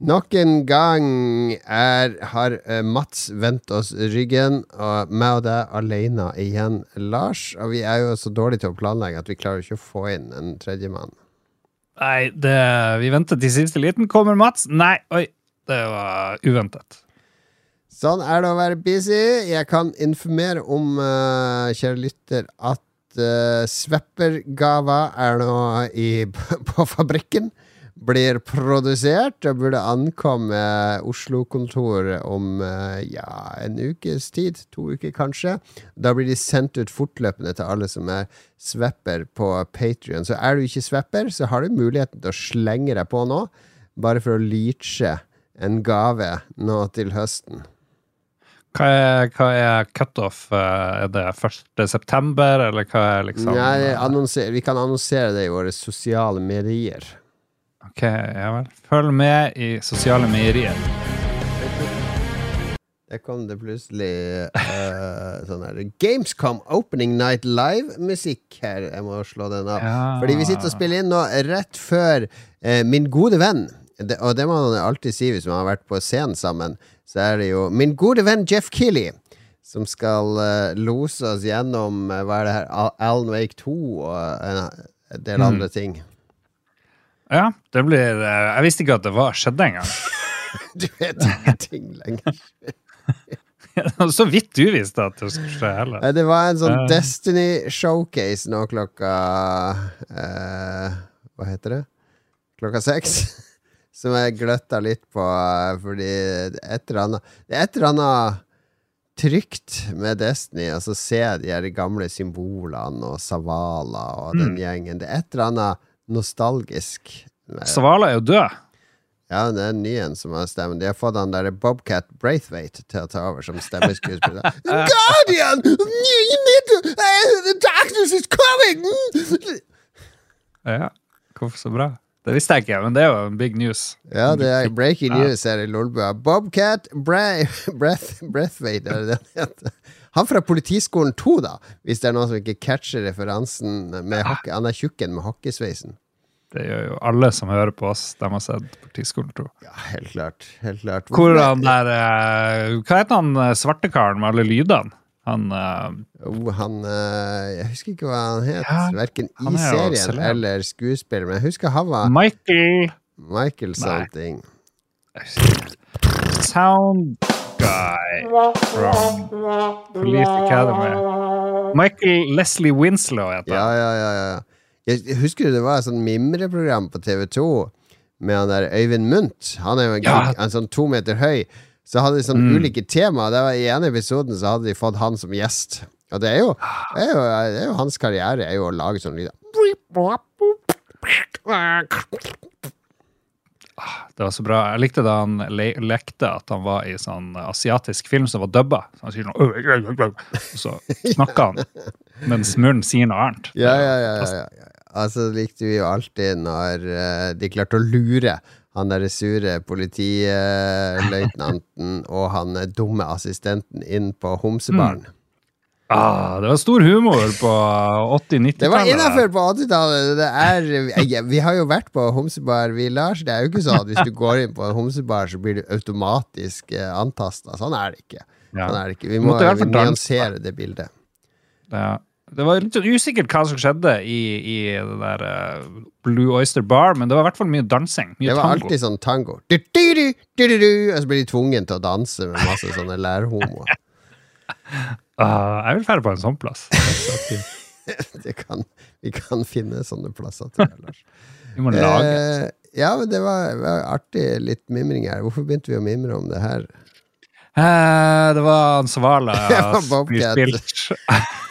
Nok en gang er, har eh, Mats vendt oss ryggen, og meg og deg alene igjen, Lars. Og vi er jo så dårlige til å planlegge at vi klarer ikke å få inn en tredjemann. Nei, det, vi venter til siste liten. Kommer Mats? Nei, oi. Det var uventet. Sånn er det å være busy. Jeg kan informere om, uh, kjære lytter, at uh, sveppergaver er nå i, på fabrikken. Blir produsert og burde ankomme Oslo-kontoret om uh, ja, en ukes tid. To uker, kanskje. Da blir de sendt ut fortløpende til alle som er svepper på Patrion. Så er du ikke svepper, så har du muligheten til å slenge deg på nå, bare for å leache en gave nå til høsten. Hva er, hva er cutoff? Er det 1. september, eller hva er liksom Nei, annonser, Vi kan annonsere det i våre sosiale medier. Ok, ja vel. Følg med i sosiale meierier. Der kom det plutselig uh, sånn her Gamescom Opening Night Live-musikk her. Jeg må slå den av. Ja. Fordi vi sitter og spiller inn nå rett før uh, min gode venn. Det, og det må man alltid si hvis man har vært på scenen sammen. Så er det jo min gode venn Jeff Keeley som skal uh, lose oss gjennom hva er det her, Alan Wake 2 og en, del andre ting. Ja, det blir Jeg visste ikke at det var skjedde engang. Du vet ingenting lenger. Så vidt du visste at det skulle skje heller. Det var en sånn uh, Destiny Showcase nå klokka uh, Hva heter det? Klokka seks. Som jeg gløtta litt på, eh, fordi et eller annet Det er et eller annet trygt med Destiny. Altså se de gamle symbolene og Savala og den gjengen. Det er et eller annet nostalgisk. Svala er jo død. Ja, det er en ny en som har stemmen. De har fått han der Bobcat Braithwaite til å ta over som stemmeskuespiller. Guardian! You need to, the darkness is coming! Ja, hvorfor så bra? Det visste jeg ikke, men det er jo en big news. Ja, det er breaking news her i Lolbua. Bobcat Bra Breath, Braithwaite, er det det heter? Han fra Politiskolen 2, da, hvis det er noen som ikke catcher referansen. Med hockey. Han er tjukken med hakkesveisen. Det gjør jo alle som hører på oss. De har sett Politiskolen 2. Ja, helt klart. Helt klart. Hvor han der eh, Hva heter han eh, svarte karen med alle lydene? Han uh, Oh, han uh, Jeg husker ikke hva han het. Ja, Verken i er serien eller skuespiller. Men jeg husker han var Michael Michael something. Sound Guy from Police Academy. Michael Leslie Winslow heter han. ja, ja, ja. Jeg jeg husker det var et sånt mimreprogram på TV2 med han der Øyvind Mundt. Han er jo en, Ja. en sånn to meter høy. Så hadde de sånn Mm. ulike tema. Det var I ene episoden så hadde de fått han som gjest. Og det er jo, det er jo, det er jo hans karriere er jo å lage sånne lyder. Det var så bra. Jeg likte da han le lekte at han var i sånn asiatisk film som var dubba. Så han sier noe, «Øy, øy, øy, øy», Og så snakka han mens munnen sier noe annet. Ja, ja, ja, ja, ja. Altså likte vi jo alltid når eh, de klarte å lure han derre sure politiløytnanten og han eh, dumme assistenten inn på homsebaren. Ah, det var stor humor på 80-90-tallet. Det var innafor på 80-tallet. Det er- Vi har jo vært på homsebar, vi, Lars. Det er jo ikke sånn at hvis du går inn på en homsebar, så blir du automatisk eh, antasta. Sånn er det ikke. Sånn er det ikke. Vi må vi nyansere det bildet. Ja. Det var litt sånn usikkert hva som skjedde i, i det der eh, Blue Oyster Bar, men det var i hvert fall mye dansing. Mye Det var tango. alltid sånn tango. Du, du, du, og så blir de tvungen til å danse med masse sånne lærhomoer. Ah, jeg vil dra på en sånn plass. Det kan, vi kan finne sånne plasser, til deg, Lars. Vi må lage Eh, ja, men det var, var artig litt mimring her. Hvorfor begynte vi å mimre om det her? Eh, Det var Svala spilt.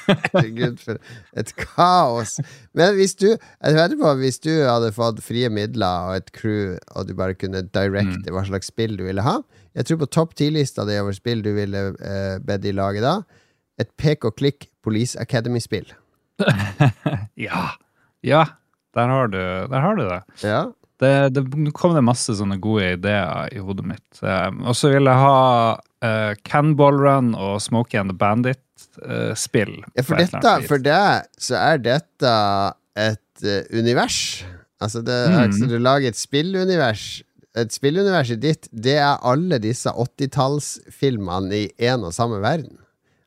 Herregud, for et kaos. Men hvis du jeg vet på, hvis du hadde fått frie midler og et crew, og du bare kunne directe hva slags spill du ville ha Jeg tror på topp ti-lista di over spill du ville eh, bedt de lage da, et pek og klikk Police Academy-spill. Ja. ja. Der har du, der har du det. Ja. det, det. Kom det masse sånne gode ideer i hodet mitt. Eh, og så vil jeg ha uh, Canball Run og Smokey and the Bandit-spill. ja, for dette, for deg så er dette et uh, univers. Altså, det, Mm. altså, du lager et spillunivers et spilluniverset ditt, det er alle disse 80-tallsfilmene i én og samme verden.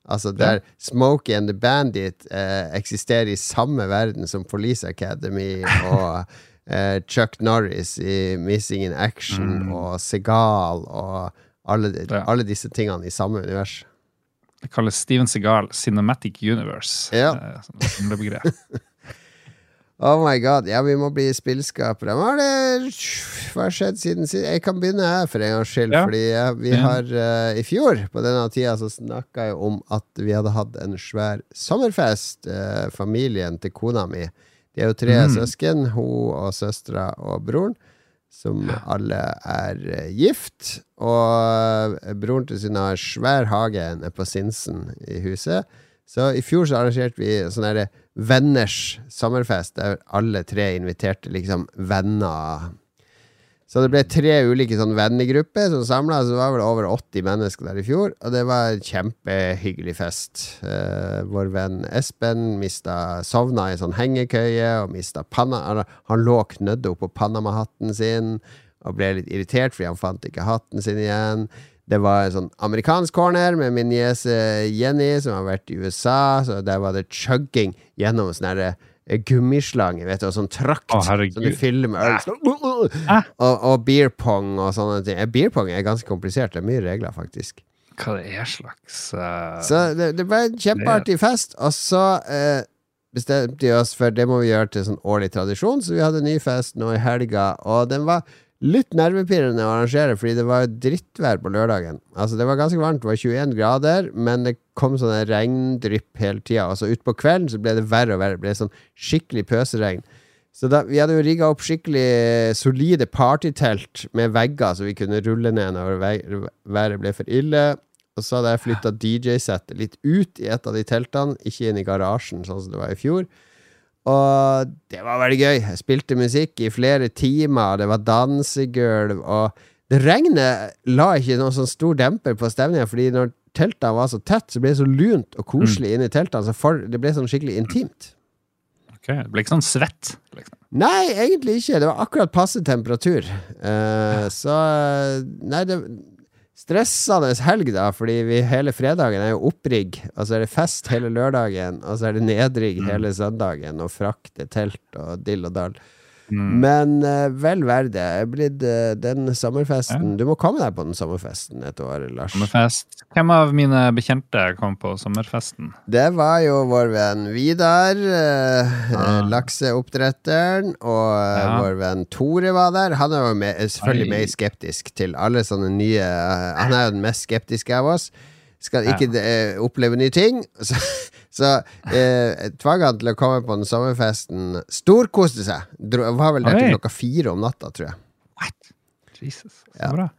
Altså der Smokey and the Bandit eh, eksisterer i samme verden som Police Academy og eh, Chuck Norris i Missing in Action Mm. og Segal og alle, Ja. alle disse tingene i samme univers. Det kalles Steven Segal Cinematic Universe. Ja. eh, som det samlebegrep. Oh my god, ja, vi må bli spillskapere. Hva har skjedd siden sist? Jeg kan begynne her, for en gangs skyld. Ja. Fordi vi har uh, I fjor på denne tida så snakka jeg om at vi hadde hatt en svær sommerfest. uh, familien til kona mi. De er jo tre Mm. søsken, hun og søstera og broren. Som alle er uh, gift. Og broren til sin har svær hage nede på Sinsen i huset. Så i fjor så arrangerte vi sånn herre venners sommerfest, der alle tre inviterte liksom venner. Så det ble tre ulike sånn vennegrupper som samla, så det var vel over 80 mennesker der i fjor. Og det var en kjempehyggelig fest. Eh, vår venn Espen mista sovna i sånn hengekøye og mista panna Han, lå knødd oppå Panama-hatten sin og ble litt irritert fordi han fant ikke hatten sin igjen. Det var en sånn amerikansk corner med min niese Jenny, som har vært i USA. Så der var det chugging gjennom sånn herre eh, gummislange, vet du, og sånn trakt oh, som du fyller med øl. Sånn, Hæ? og, og beer pong og sånne ting. Beer pong er ganske komplisert. Det er mye regler, faktisk. Hva det er slags eh, Så det, det ble en kjempeartig fest, og så eh, bestemte vi oss for det må vi gjøre til sånn årlig tradisjon, så vi hadde en ny fest nå i helga, og den var litt nervepirrende å arrangere, fordi det var drittvær på lørdagen. Altså, det var ganske varmt, det var 21 grader, men det kom sånne regndrypp hele tida, og så utpå kvelden så ble det verre og verre. Det ble sånn skikkelig pøseregn. Så da, vi hadde jo rigga opp skikkelig solide partytelt med vegger, så vi kunne rulle ned når været ble for ille. Og så hadde jeg flytta DJ-settet litt ut i et av de teltene, ikke inn i garasjen, sånn som det var i fjor. Og det var veldig gøy. Jeg spilte musikk i flere timer, det var dansegulv, og det regnet la ikke noen sånn stor demper på stemninga, fordi når teltene var så tett, så ble det så lunt og koselig mm. i teltene, så for, det ble sånn skikkelig intimt. ok, Det ble ikke sånn svett. Liksom. Nei, egentlig ikke. Det var akkurat passe temperatur. Eh, så Nei, det Stressende helg, da, fordi vi hele fredagen er jo opprigg. Og så er det fest hele lørdagen, og så er det nedrigg hele søndagen, og frakte telt og dill og dall. Mm. Men uh, vel verdt det. Eh, den sommerfesten Du må komme deg på den sommerfesten et år, Lars. Sommerfest. Hvem av mine bekjente kom på sommerfesten? Det var jo vår venn Vidar, uh, ja. lakseoppdretteren, og eh, Ja. vår venn Tore var der. Han er jo med, selvfølgelig mer skeptisk til alle sånne nye eh, Han er jo den mest skeptiske av oss. Skal Ja. ikke eh, oppleve nye ting. Så, så eh, tvang han til å komme på den sommerfesten. Storkoste seg. Dro, var vel der til klokka fire om natta, tror jeg. What? Jesus, så Ja. bra.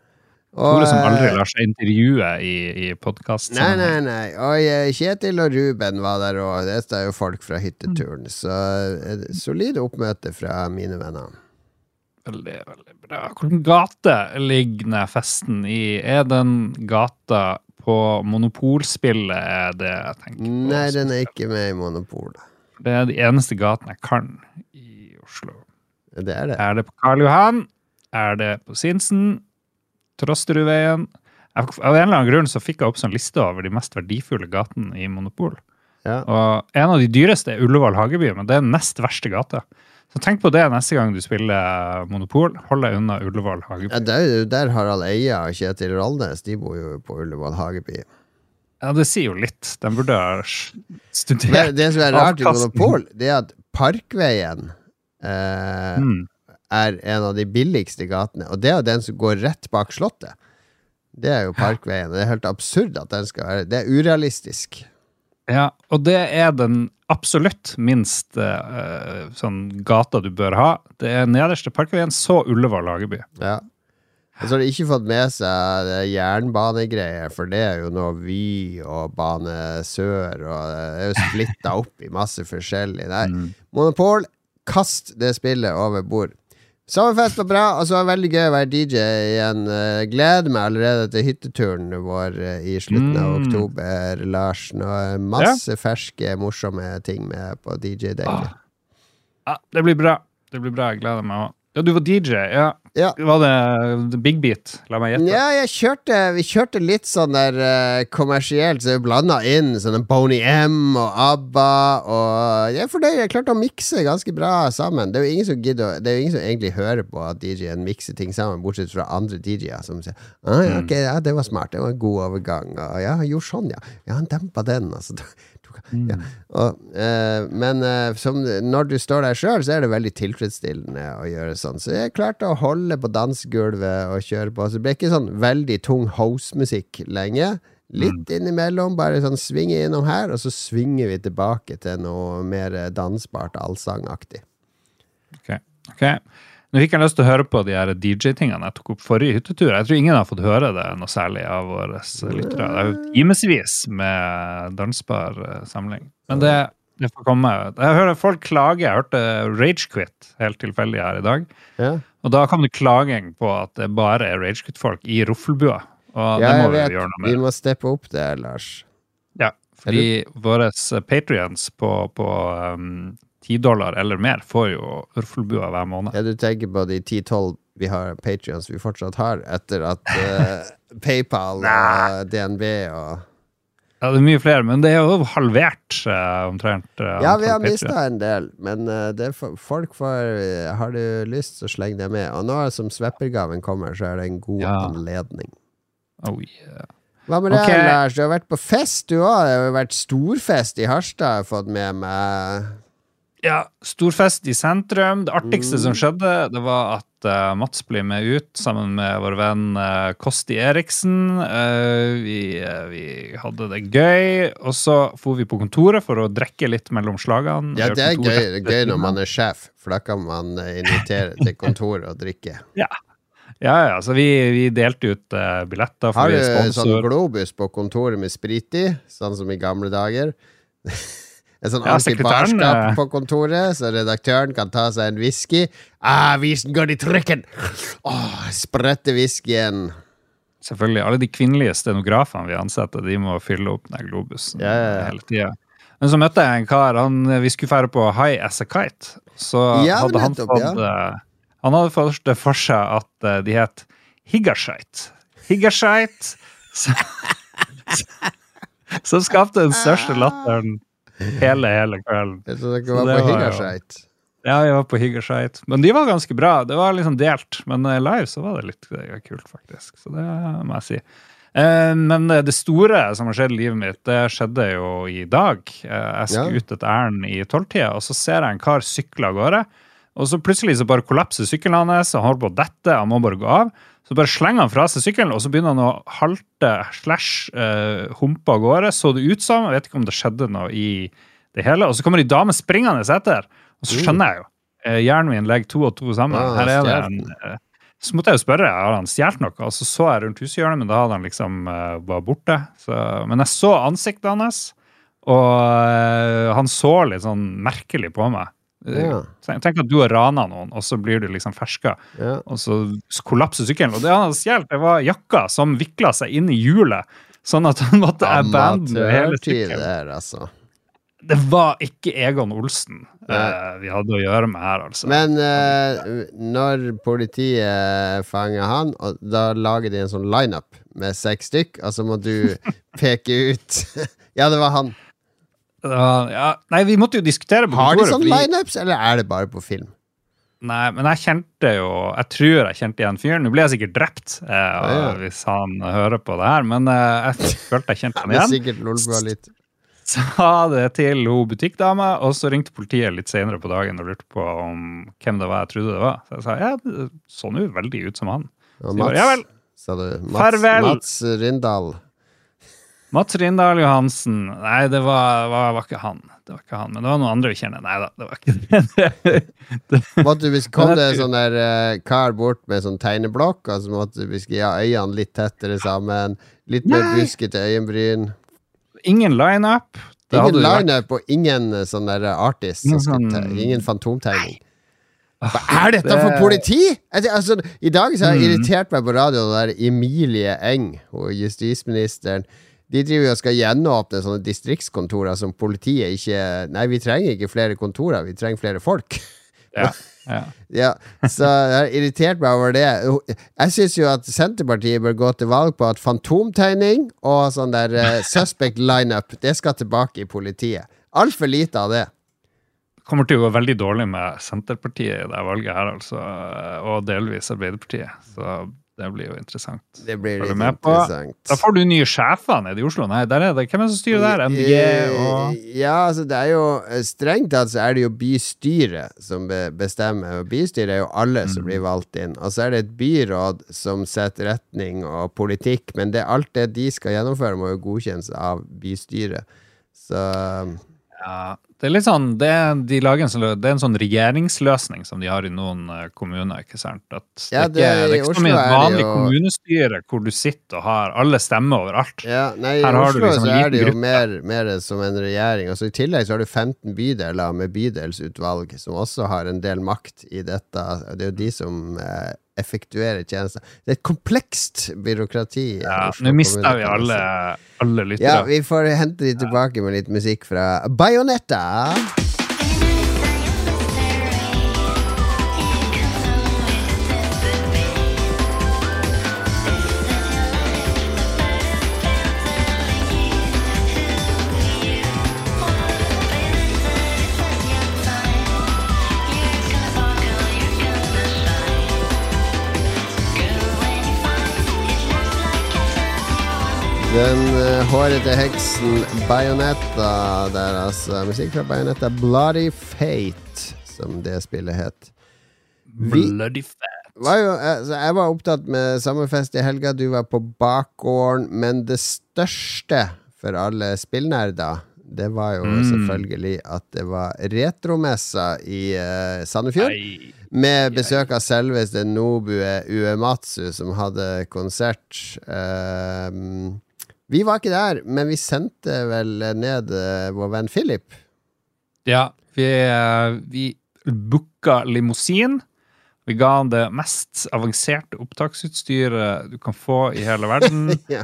Og, Tore som aldri eh, lar seg intervjue i, i podkast. Nei, nei, nei. Og eh, Kjetil og Ruben var der og Dette er jo folk fra hytteturen. Så eh, solid oppmøte fra mine venner. Veldig, veldig bra. Hvilken gate ligger festen i? Er den gata på monopolspillet, er det jeg tenker på? Nei, den er ikke med i Monopol. Det er de eneste gatene jeg kan i Oslo. Det er det. Er det på Karl Johan? Er det på Sinsen? Trosterudveien? Av en eller annen grunn så fikk jeg opp sånn liste over de mest verdifulle gatene i Monopol. Ja. Og en av de dyreste er Ullevål Hageby, men det er den nest verste gata. Så tenk på det neste gang du spiller Monopol. Hold deg unna Ullevål Hageby. Ja, der, er der Harald Eia og Kjetil Rollnes De bor jo på Ullevål Hageby. Ja, det sier jo litt. De burde ha studert Det, studert. det som er rart i Monopol, det er at Parkveien eh, Mm. er en av de billigste gatene, og det er jo den som går rett bak Slottet. Det er jo Parkveien. Det er helt absurd at den skal være Det er urealistisk. Ja, og det er den absolutt minst uh, sånn gata du bør ha. Det er nederste Parkveien, så Ullevål Hageby. Ja. Og så har de ikke fått med seg det jernbanegreier, for det er jo nå Vy og Bane Sør, og det er jo splitta opp i masse forskjellig. der. Mm. Monopol, kast det spillet over bord. Sommerfest var bra, og så var det veldig gøy å være DJ igjen. Eh, Gleder meg allerede til hytteturen vår eh, i slutten av Mm. oktober, Larsen. Og masse ferske, morsomme ting med på DJ-dekket. Ah. Ja, det blir bra. Det blir bra, jeg gleder meg òg. Ja, du var DJ. Ja. Ja. Var det Big Beat? La meg gjette. Ja, jeg kjørte, vi kjørte litt sånn der uh, kommersielt, så vi blanda inn sånne Boney M og ABBA og Jeg er fornøyd, jeg klarte å mikse ganske bra sammen. Det er jo ingen som gidder Det er jo ingen som egentlig hører på at DJ-en mikser ting sammen, bortsett fra andre DJ-er som sier ah, ja, ok, ja, det var smart, det var en god overgang, og ja, han gjorde sånn, ja. Ja, han dempa den, altså. Ja. Og, eh, men eh, som, når du står der sjøl, så er det veldig tilfredsstillende å gjøre sånn. Så jeg klarte å holde på dansegulvet og kjøre på. Så det ble ikke sånn veldig tung house-musikk lenge. Litt innimellom, bare sånn svinge innom her, og så svinger vi tilbake til noe mer dansbart, allsangaktig. Ok. ok. Nå fikk jeg lyst til å høre på de her DJ-tingene jeg tok opp forrige hyttetur. Jeg tror ingen har fått høre det noe særlig av våre lyttere. Det er jo timevis med dansbar eh, samling. Men det, det får komme. Jeg hører folk klage. Jeg hørte Ragequit helt tilfeldig her i dag. Ja, Og da kom det klaging på at det bare er Ragequit-folk i Roffelbua. Og det må vi vet. gjøre noe Vi må steppe opp det, Lars. Ja, fordi våre patrions på, på um, 10 dollar eller mer får jo Roffelbua hver måned. Ja, du tenker på de 10-12 vi har Patrions vi fortsatt har, etter at uh, PayPal og DNB og Ja, det er mye flere, men det er jo halvert uh, omtrent. Uh, Ja, vi har mista en del, men uh, for, folk får Har du lyst, så sleng det med. Og nå som sveppergaven kommer, så er det en god Ja. anledning. Oh, yeah. Hva med okay. det, Lars? Du har vært på fest, du òg. Det har vært storfest i Harstad, har fått med meg. Ja, storfest i sentrum. Det artigste Mm. som skjedde, det var at uh, Mats ble med ut sammen med vår venn uh, Kosti Eriksen. Uh, vi, vi hadde det gøy, og så for vi på kontoret for å drikke litt mellom slagene. Ja, det er gøy, gøy når man er sjef, for da kan man invitere til kontoret og drikke. Ja, ja, ja så vi, vi delte ut billetter. For Har du sånn globus på kontoret med sprit i, sånn som i gamle dager? En sånn Ja, antibarskap eh. på kontoret, så redaktøren kan ta seg en whisky. Ah, visen går i trykken! Åh, sprette whiskyen. Selvfølgelig. Alle de kvinnelige stenografene vi ansetter, de må fylle opp den globusen Ja, ja, hele tida. Men så møtte jeg en kar. Han, vi skulle fære på High as a Kite. Så hadde han nettopp, fått eh, Han hadde fått det for seg at eh, de het Higashite. Higashite. som, som skapte den største latteren hele, hele kvelden. Tror dere Så var på var. Ja, jeg var på Higgershite. Men de var ganske bra. Det var liksom delt. Men eh, live så var det litt eh, kult, faktisk. Så det må jeg si. Eh, Men det store som har skjedd i livet mitt, det skjedde jo i dag. Jeg skulle Ja. ut et ærend i tolvtida, og så ser jeg en kar sykle av gårde. Og så plutselig så bare kollapser sykkelen hans, han holder på å dette, han må bare gå av. Så bare slenger han fra seg sykkelen, og så begynner han å halte slash eh, humpe av gårde. Så det ut som, jeg vet ikke om det skjedde noe i det hele. Og så kommer ei dame springende etter, og så skjønner jeg jo. Eh, hjernen min legger to og to sammen. Ah, Her er det en, eh, så måtte jeg jo spørre har han stjålet noe, og så så jeg rundt hushjørnet, men da hadde han liksom vært var borte. Så, men jeg så ansiktet hans, og han så litt sånn merkelig på meg. Ja. Tenk at du har rana noen, og så blir du liksom ferska, Ja. og så kollapser sykkelen. Og det han hadde stjålet, det var jakka som vikla seg inn i hjulet, sånn at han måtte abandone hele sykkelen. altså. Det var ikke Egon Olsen eh, vi hadde å gjøre med her, altså. Men uh, når politiet fanger han, da lager de en sånn lineup med seks stykk, og så må du peke ut Ja, det var han. Var- ja, nei, vi måtte jo diskutere på Har de sånne lineups, eller er det bare på film? Nei, men jeg kjente jo Jeg tror jeg kjente igjen fyren. Nå blir jeg sikkert drept eh, ja. hvis han hører på det her, men eh, jeg følte jeg kjente han igjen. sikkert lolbua litt. Sa det til hun butikkdama, og så ringte politiet litt senere på dagen og lurte på om hvem det var jeg trodde det var. Så jeg sa ja, det så nå veldig ut som han. Og Mats, sa du. Mats, Farvel. Mats Rindal. Mats Rindal Johansen. Nei, det var, var, var ikke han. Det var ikke han, Men det var noen andre vi kjenner. Nei da, det var ikke det. Måtte hvis kom det sånn der uh, kar bort med sånn tegneblokk, og så måtte vi skulle ha øynene litt tettere sammen, litt mer buskete øyenbryn. Ingen lineup. Ingen lineup og ingen eh, sånn der artist. Ingen sånn- Ingen fantomtegning. Hva er dette for politi?! Altså, I dag så har jeg Mm. irritert meg på radio, den der Emilie Eng og justisministeren. De driver jo og skal gjenåpne sånne distriktskontorer som politiet ikke Nei, vi trenger ikke flere kontorer, vi trenger flere folk. Ja, ja. Ja, så jeg har irritert meg over det. Jeg syns jo at Senterpartiet bør gå til valg på at fantomtegning og sånn der uh, suspect lineup, det skal tilbake i politiet. Altfor lite av det. kommer til å gå veldig dårlig med Senterpartiet i det valget her, altså. Og delvis Arbeiderpartiet. Så det blir jo interessant. Det blir litt på. interessant. Da får du nye sjefer nede i Oslo. Nei, der er det. Hvem er det som styrer der? MDG og Ja, altså det er jo Strengt tatt så er det jo bystyret som bestemmer. Og bystyret er jo alle som Mm. blir valgt inn. Og så er det et byråd som setter retning og politikk, men det, alt det de skal gjennomføre, må jo godkjennes av bystyret. Så Ja, det er litt sånn det, de en sånn, det er en sånn regjeringsløsning som de har i noen eh, kommuner. ikke sant? At det, Ja, det- ikke, det er ikke som i et vanlig jo- kommunestyre hvor du sitter og har alle stemmer overalt. ja, nei, I Her har du Oslo liksom så er det jo mer, mer som en regjering. Altså, I tillegg så har du 15 bydeler med bydelsutvalg, som også har en del makt i dette. Det er jo de som eh, effektuerer tjenester. Det er et komplekst byråkrati. Ja, Nå mista vi alle, alle, lyttere. Ja, vi får hente de tilbake med litt musikk fra Bajonetta. Den uh, hårete heksen Bajonetta der, altså. Musikk fra Bajonetta. Bloody Fate, som det spillet het. Vi Bloody Fate. var jo, altså, jeg var opptatt med sommerfest i helga, du var på bakgården, men det største for alle spillnerder, det var jo Mm. selvfølgelig at det var retromessa i uh, Sandefjord. Ei. Med besøk av selveste Nobue Uematsu, som hadde konsert. Ehm, vi var ikke der, men vi sendte vel ned eh, vår venn Philip. Ja, vi, eh, vi booka limousin. Vi ga han det mest avanserte opptaksutstyret du kan få i hele verden, Ja.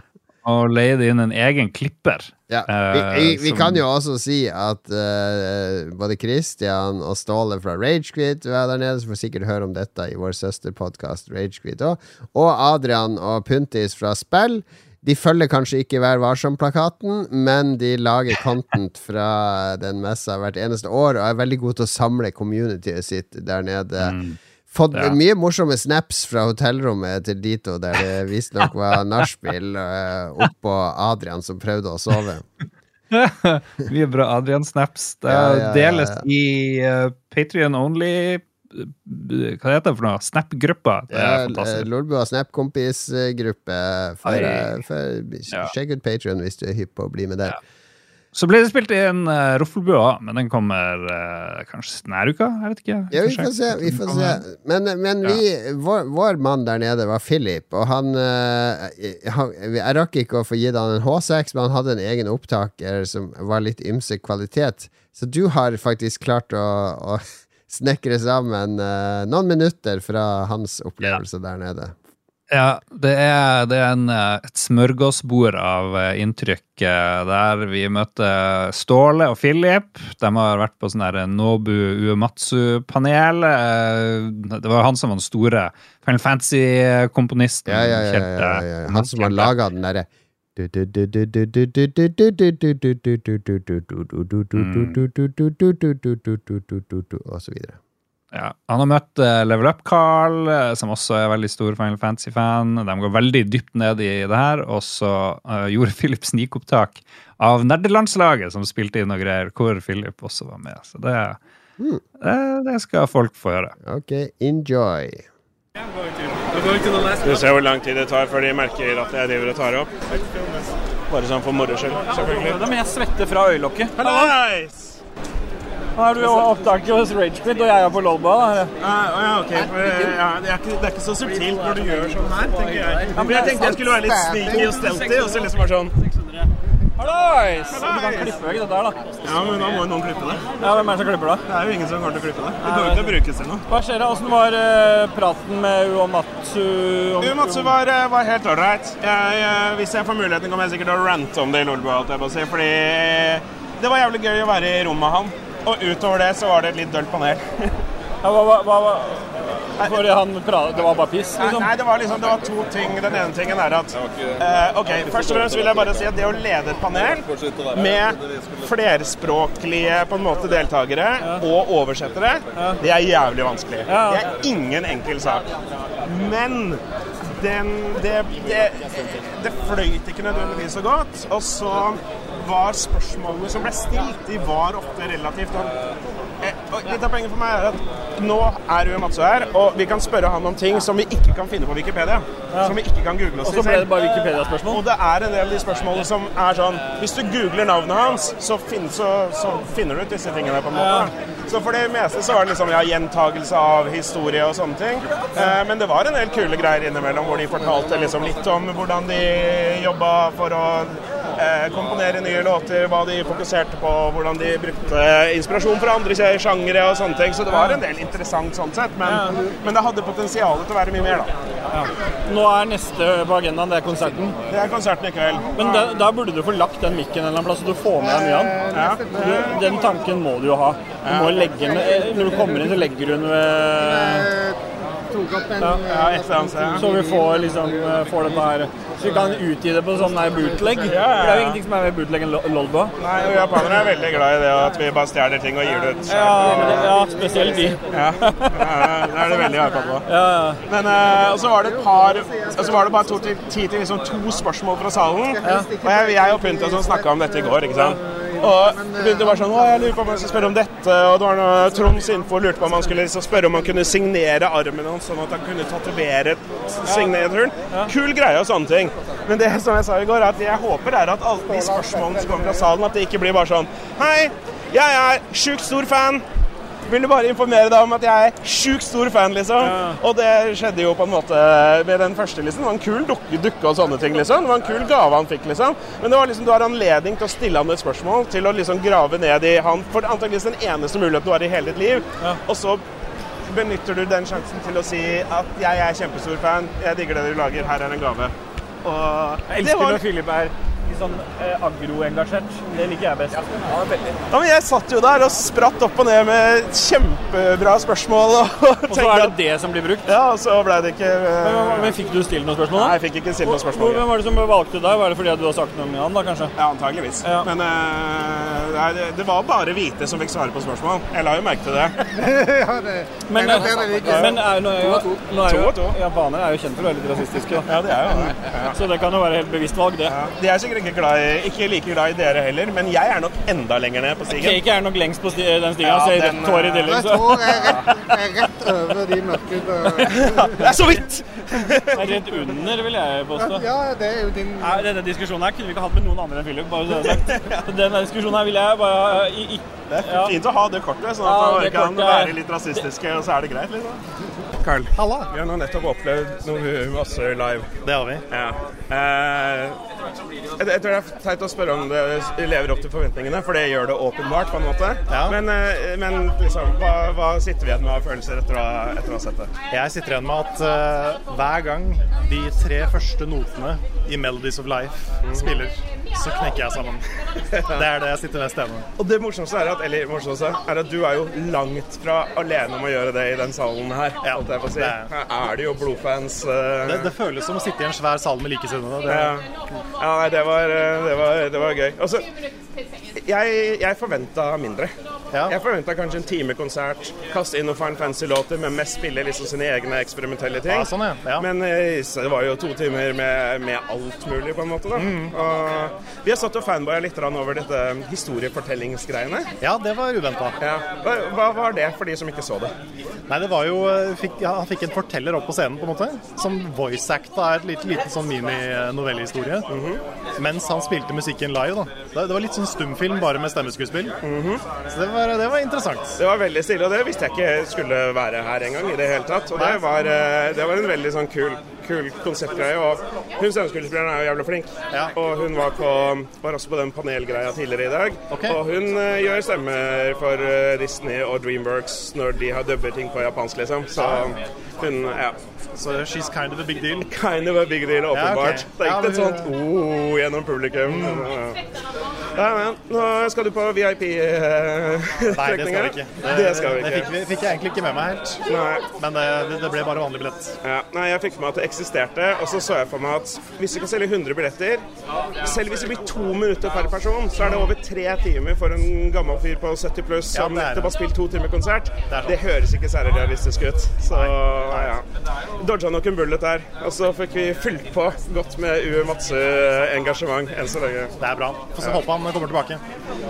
og leide inn en egen klipper. Ja, Eh, vi, vi, vi som- kan jo også si at uh, både Christian og Ståle fra Ragequit var der nede, så får sikkert høre om dette i vår søsterpodkast Ragequit òg. Og Adrian og Puntis fra Spill. De følger kanskje ikke Vær varsom-plakaten, men de lager content fra den messa hvert eneste år, og er veldig gode til å samle communityet sitt der nede. Mm. Fått Ja. mye morsomme snaps fra hotellrommet til Dito, der det visstnok var nachspiel uh, oppå Adrian som prøvde å sove. Mye bra Adrian-snaps. Det Ja, ja, deles i uh, Patrion only eh, Hva heter det for noe? Snap-gruppa. Det er Ja, fantastisk. Lolbua Snap-kompisgruppe. Eh, Ja. Sjekk ut Patrion hvis du er hypp på å bli med der. Så ble det spilt inn uh, Roffelbua, men den kommer uh, kanskje denne uka? Jeg vet ikke. Ja, vi får se. Vi får se. Men, men vi, vår, vår mann der nede var Philip, og han, uh, han Jeg rakk ikke å få gitt han en H6, men han hadde en egen opptaker som var litt ymse kvalitet. Så du har faktisk klart å, å snekre sammen uh, noen minutter fra hans opplevelse der nede. Ja, det er, det er en, eh, et smørgåsbord av eh, inntrykk der vi møter Ståle og Philip. De har vært på sånn der Nobu Uematsu-panel. Det var han som var den store Final Fantasy-komponisten. Ja, ja, ja, ja, ja, ja. Han som har laga den derre Og så videre. Ja, han har møtt eh, Level Up-Carl, eh, som også er veldig stor Final Fantasy-fan. De går veldig dypt ned i det her. Og så uh, gjorde Philip snikopptak av nerdelandslaget, som spilte inn og greier, hvor Philip også var med. Så det, Mm. det, det skal folk få høre. Ok, enjoy. Vi ser hvor lang tid det tar før de merker at jeg driver og tar opp. Bare sånn for moro skyld, selvfølgelig. Ja, men jeg svette fra øyelokket. Nice! Nå er du jo opptaket hos Ragequid, og jeg er på Lolba. da. Ah, ja, ok. For, ja, det, er ikke, det er ikke så subtilt når du gjør sånn her, tenker jeg. Men jeg tenkte jeg skulle være litt sneaky og stelty, og så liksom bare sånn Hallais! Du kan klippe vekk dette her, da. Ja, men da må jo noen klippe det. Ja, Hvem er det som klipper, da? Det er jo ingen som kommer til å klippe det. Det kommer ikke til å brukes til noe. Hva skjer da? Åssen var uh, praten med Uomatsu? om- Uomatsu var, eh, var helt ålreit. Eh, Hvis jeg får muligheten, kommer jeg sikkert til å rante om det i Lolbua, holdt jeg på å si. Fordi det var jævlig gøy å være i rommet med han. Og utover det så var det et litt dølt panel. Ja, hva, hva, hva, hva? Fordi han pratet, det var bare piss, liksom? nei, det var liksom Det var to ting. Den ene tingen er at uh, Ok, først og fremst vil jeg bare si at det å lede et panel med flerspråklige på en måte deltakere og oversettere, det er jævlig vanskelig. Det er ingen enkel sak. Men den det, det, det fløyt ikke nødvendigvis så godt. Og så var spørsmålene som ble stilt, de var ofte relativt sånn Eh, og Litt av poenget for meg er at nå er Ue Matso her, og vi kan spørre han om ting som vi ikke kan finne på Wikipedia. Som vi ikke kan google oss til så ble det selv. Og det er en del av de spørsmålene som er sånn Hvis du googler navnet hans, så, finn, så, så finner du ut disse tingene på en måte. Så for det meste så var det liksom ja, gjentagelse av historie og sånne ting. Eh, men det var en del kule greier innimellom hvor de fortalte liksom litt om hvordan de jobba for å komponere nye låter, hva de fokuserte på, hvordan de brukte inspirasjon fra andre sjangere og sånne ting. Så det var en del interessant sånn sett, men, men det hadde potensial til å være mye mer, da. Nå er neste på agendaen, det er konserten. Det er konserten i kveld. Men da, da burde du få lagt den mikken en eller annen plass, så du får med deg mye av den. Ja. Du, den tanken må du jo ha. Du må legge den eh, Når du kommer inn, så legger du den ved Ja, et eller. Så vi får liksom eh, får dette her Så vi kan utgi det på sånn der bootleg. For det er jo ingenting som er mer bootleg enn lo- Lolbo. Nei, og japanere er veldig glad i det at vi bare stjeler ting og gir det ut. Ja, ja, spesielt de. Ja, det er det veldig hypa på. Ja, ja. Men eh, og så var det et par Og så var det bare to tid til liksom to spørsmål fra salen. Og jeg, jeg og Pynta snakka om dette i går, ikke sant. Og begynte bare sånn Å, jeg lurer på om jeg skal spørre om dette. Og det var noe Troms Info lurte på om han skulle liksom spørre om han kunne signere armen hans, sånn at han kunne tatovere signaturen. Kul greie og sånne ting. Men det som jeg sa i går, er at jeg håper er at alle de spørsmålene som kommer fra salen, at det ikke blir bare sånn Hei, jeg er sjukt stor fan. Vil du bare informere deg om at jeg er sjukt stor fan, liksom. Og det skjedde jo på en måte med den første, liksom. Det var en kul dukke, dukke og sånne ting, liksom. Det var en kul gave han fikk, liksom. Men det var liksom, du har anledning til å stille han et spørsmål, til å liksom grave ned i han for antakeligvis den eneste muligheten du har i hele ditt liv. Og så benytter du den sjansen til å si at jeg er kjempestor fan, jeg digger det du lager, her er en gave. Og Jeg elsker når Philip er litt sånn eh, agro-engasjert. Det liker jeg best. Ja, men jeg satt jo der og spratt opp og ned med kjempebra spørsmål. Og, Og så er det det som blir brukt. Ja, og så ble det ikke Men, eh, men fikk du stilt noen spørsmål? Nei, jeg fikk ikke stilt noen Hvor- spørsmål. Hvem var det som valgte deg? Var det fordi du har sagt noe om Jan, da, kanskje? Ja, antageligvis. Ja. Men uh, nei, det, det var bare hvite som fikk svare på spørsmål. Jeg la jo merke til det. Men, men er, nå er jo, nå er To jo, japanere er jo kjent for å være litt rasistiske. Ja, det er jo det. Ja. Så det kan jo være helt bevisst valg, det. De er sikkert ikke, glad i, ikke like glad i dere heller, men jeg er nok enda lenger ned på stigen. Cake er nok lengst på sti den stigen. Ja, så jeg den, rett hår i eh, tillegg. Så. jeg er rett, er over de mørke Det er så vidt! Rett under, vil jeg påstå. Ja, det er jo din Ja, Denne diskusjonen her kunne vi ikke hatt med noen andre enn Philip. bare så det er sagt. Så Denne diskusjonen her vil jeg bare i, i, Det er Ja. fint å ha det kortet, sånn at ja, man kan kortet er- være litt rasistiske, og så er det greit, liksom. Carl, vi har nå nettopp opplevd noe masse live. Det har vi. Ja. Eh, jeg, jeg tror det er teit å spørre om det lever opp til forventningene, for det gjør det åpenbart. på en måte. Ja. Men, eh, men liksom, hva, hva sitter vi igjen med av følelser etter å, etter å ha sett det? Jeg sitter igjen med at eh, hver gang de tre første notene i 'Melodies of Life' spiller, så knekker jeg sammen. Det er det jeg sitter mest igjen med. Og det morsomste er at, eller morsomste er at du er jo langt fra alene om å gjøre det i den salen her. Ja, si. det er- Her er det jo blodfans. Uh... Det, det føles som å sitte i en svær sal med likesinnede. Det, Ja, ja nei, det var, eh, det var, det var gøy. Altså, jeg, jeg forventa mindre. Ja. Jeg forventa kanskje en time konsert, kaste inn noen Fine Fancy-låter, men mest spille liksom sine egne eksperimentelle ting. Ja, sånn, ja. Ja. Men eh, det var jo to timer med, med alt mulig, på en måte. da. Mm. Og vi har satt og fanboya litt over dette historiefortellingsgreiene. ja, det var uventa. Ja. Hva, hva var det for de som ikke så det? Nei, det var jo eh, fikk, ja, Han fikk en forteller opp på scenen, på en måte. Som voice-acta et lite, liten sånn mini-novellehistorie. Mens han spilte musikken live, da. Det, var litt sånn stumfilm, bare med stemmeskuespill. Så det var, det var interessant. Det var veldig stille, og det visste jeg ikke skulle være her engang i det hele tatt. Og det var, eh, det var en veldig sånn kul, kul konseptgreie. Og hun sceneskuespilleren er jo jævla flink. Ja. Og hun var, på, var også på den panelgreia tidligere i dag. Okay. Og hun uh, gjør stemmer for uh, Disney og Dreamworks når de har dubber ting på japansk, liksom. Så hun ja. Så she's kind of a big deal. Kind of a big deal, åpenbart. ok. Det er ikke et sånt oh gjennom publikum. Mm. Ja. Ja, men nå skal du på Nei, det skal vi ikke. Det Det fikk, vi, fikk jeg egentlig ikke med meg helt. Nei. Men det, det- ble bare vanlig billett. Ja, nei, jeg fikk med meg at det eksisterte, og så så jeg for meg at hvis vi kan selge 100 billetter, selv hvis det blir to minutter per person, så er det over tre timer for en gammel fyr på 70 pluss som nettopp har spilt to timer konsert. er. Det høres ikke særlig realistisk ut. Så ja. Dodga nok en bullet der. Og så fikk vi fylt på godt med Ue Madse-engasjement enn så lenge. Det er bra. Få så håpe han kommer tilbake.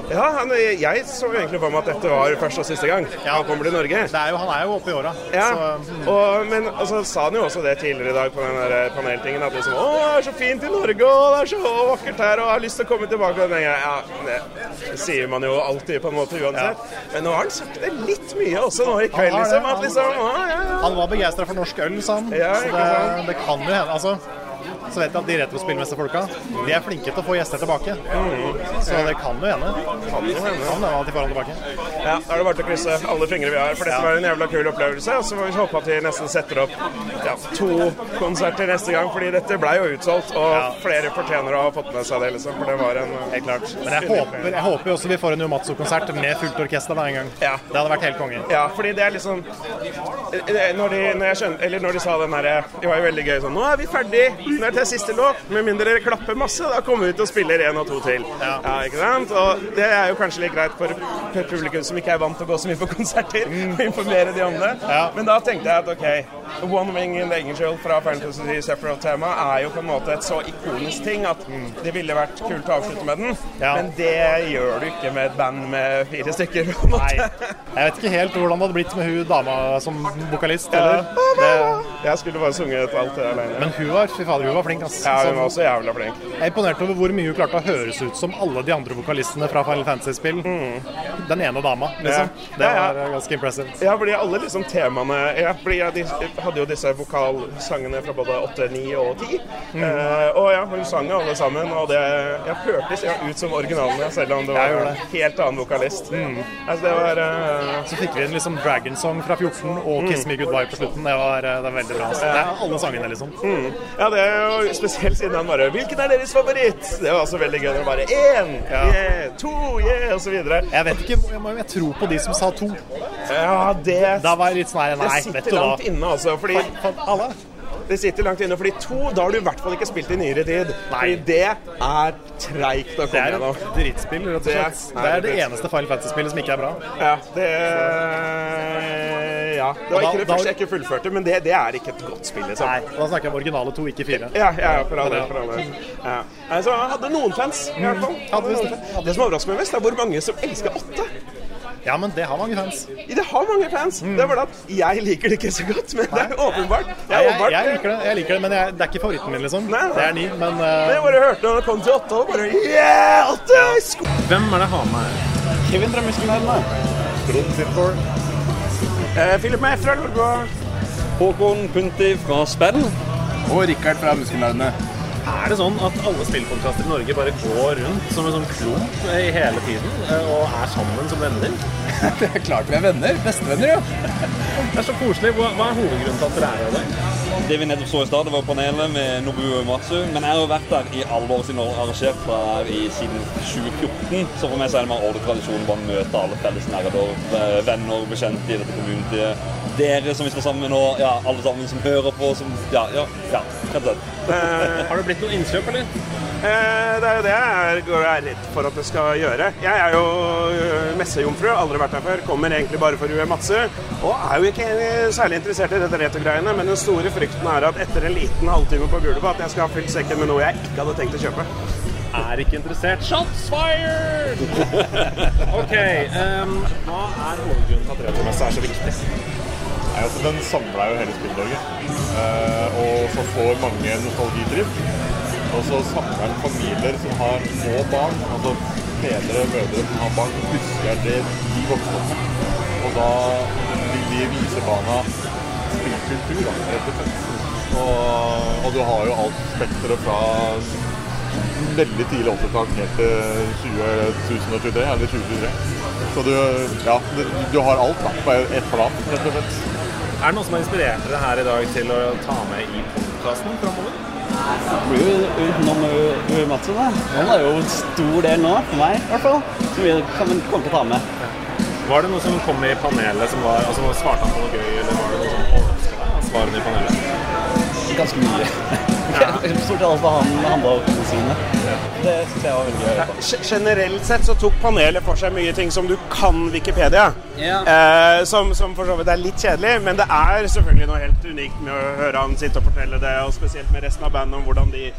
Ja, han, jeg så egentlig for meg at dette var første og siste gang han kommer til Norge. Det er jo, han er jo oppe i åra. Ja, Mm. men så sa han jo også det tidligere i dag på den der paneltingen. At liksom, å, det er så fint i Norge, og det er så vakkert her, og jeg har lyst til å komme tilbake. Og gangen, ja, det sier man jo alltid på en måte uansett. Men nå har han sagt det litt mye også nå i kveld, liksom. At liksom, å, ja, ja. han var begeistra for norsk øl, sa han. Ja, så det, det kan jo hende. Altså, så vet jeg at de retrospillmesterfolka de er flinke til å få gjester tilbake. Så det kan jo hende. Kan jo hende at de får han tilbake. Ja, da er det bare til å krysse alle fingre vi har, for dette var en jævla kul opplevelse. Og så får vi håpe at de nesten setter opp ja, to konserter neste gang, fordi dette ble jo utsolgt. Og flere fortjener å ha fått med seg det, liksom. For det var en Helt klart. Men jeg håper, jeg håper også vi får en Umatso-konsert med fullt orkester da en gang. Ja. Det hadde vært helt konge. Ja, fordi det er liksom eh, Når de, når jeg skjønner, eller når de sa den derre Det var jo veldig gøy sånn Nå er vi ferdig med til siste låt. Med mindre dere klapper masse, da kommer vi ut og spiller én og to til. Ja. ikke sant? Og det er jo kanskje litt greit for publikum som ikke er vant til å gå så mye på konserter, å informere de om det. Ja. Men da tenkte jeg at OK, One Wing in the Angel fra Fantasy Sephiroth-tema er jo på en måte et så ikonisk ting at det ville vært kult å avslutte med den. Ja. Men det gjør du ikke med et band med fire stykker. Nei. Jeg vet ikke helt hvordan det hadde blitt med hun dama som vokalist. Eller. Det, Jeg skulle bare sunget alt det alene. men hun var, fy fader, hun var flink. Ass. Ja, hun var også jævla flink. Jeg er imponert over hvor mye hun klarte å høres ut som alle de andre vokalistene fra Final Fantasy-spill. Den ene dama, liksom. Mm. Ja. Det Ja, var eh, ganske impressive. Ja, fordi alle liksom temaene ja, fordi ja, De hadde jo disse vokalsangene fra både 8, 9 og 10. Mm. Eh, og ja, hun sang alle sammen, og det ja, hørtes ja, ut som originalene, selv om det var en det. helt annen vokalist. Altså, det var eh, Så fikk vi en liksom Dragon Song fra 14 og Kiss Me Goodbye på slutten. Det var, eh, det var veldig bra. ass. Det er alle sangene, liksom. Ja, det er jo spesielt siden han bare 'Hvilken er deres favoritt?' Det var også veldig gøy når det bare én, Ja. yeah, to, yeah, og så videre. Jeg vet ikke, jeg, må, jeg tror på de som sa to. Ja, det, Da var jeg litt sånn her, det nei, vet sitter langt inne, altså. Fordi For alle. Det sitter langt inne, fordi to, da har du i hvert fall ikke spilt i nyere tid. Fordi det er treigt å Det komme er gjennom. et drittspill, rett og Det er- slett. Det er det eneste Final Fantasy-spillet som ikke er bra. Ja, det Ja. Det var ikke det første jeg ikke fullførte, men det, det er ikke et godt spill, liksom. Nei, da snakker jeg om originale to, ikke fire. Ja, ja, ja, for all del. Ja. Altså, jeg hadde noen fans, i hvert fall. Noen det. fans. Det som overrasker meg mest, er hvor mange som elsker åtte. Ja, men det har mange fans. Det har mange fans. Det er bare at jeg liker det ikke så godt, men det er åpenbart. Jeg, Jeg, er jeg, åpenbart. jeg liker det, jeg liker det men jeg, det er ikke favoritten min, liksom. Nei, nei. Det er ni, men eh, jeg bare hørte når det kom til åtte, og bare Yeah! Åtte! Hvem er det har med her? Kevin fra Muskelnerdene. eh, Philip May fra Lorgå. Håkon Punti fra Spill. Og Rikard fra Muskelnerdene. Er det sånn at alle spillpodkaster i Norge bare går rundt som en sånn klump i hele tiden eh, og er sammen som venner? Det er klart vi er venner. Bestevenner, jo. Det er så koselig. Hva, hva er hovedgrunnen til at dere er her i dag? Det vi nettopp så i stad, det var panelet med Nobuo Uematsu. Men jeg har jo vært der i alle år siden og arrangert der i siden 2014. Så for meg så er det mer en årlig tradisjon å bare møte alle felles nerder, eh, venner, bekjente i dette communityet. Dere som vi står sammen med nå, ja, alle sammen som hører på, som Ja, ja, ja rett og slett. Har det blitt noe innkjøp, eller? Eh, det er jo det jeg går og er redd for at det skal gjøre. Jeg er jo øh, messejomfru, aldri vært her før. Kommer egentlig bare for Ue Matsu. Og er jo ikke særlig interessert i dette retogreiene, men den store frykten er at etter en liten halvtime på gulvet at jeg skal ha fylt sekken med noe jeg ikke hadde tenkt å kjøpe. Er ikke interessert. Shots fired! OK. um, hva er hovedgrunnen til at Retromessa er så viktig? Nei, altså, den samler jo hele Spill-Norge. Eh, og så får mange nostalgitripp. Og så samler den familier som har få barn, altså fedre og mødre som har barn, husker det de vokste opp. Og da vil de vise barna da, rett og slett. Og, og du har jo alt spekteret fra veldig tidlig 80-tall helt til 2023, eller 2023. Så du, ja, du, du har alt da, på ett plan, rett og slett. Er det noe som har inspirert dere her i dag til å ta med i podkasten framover? Det blir jo utenom Uematsu, da. Han er jo en stor del nå, for meg i hvert fall. Som vi kan komme til å ta med. Var det noe som kom i panelet som var Altså svarte han på noe gøy, eller var det noe deg? Svarene i panelet? Ganske mye. Stort sett alt handla om sine. Det syns jeg var veldig gøy. G- Generelt sett så tok panelet for seg mye ting som du kan Wikipedia. Ja. Eh, som, som for så vidt er litt kjedelig, men det er selvfølgelig noe helt unikt med å høre han sitte og fortelle det, og spesielt med resten av bandet om hvordan de,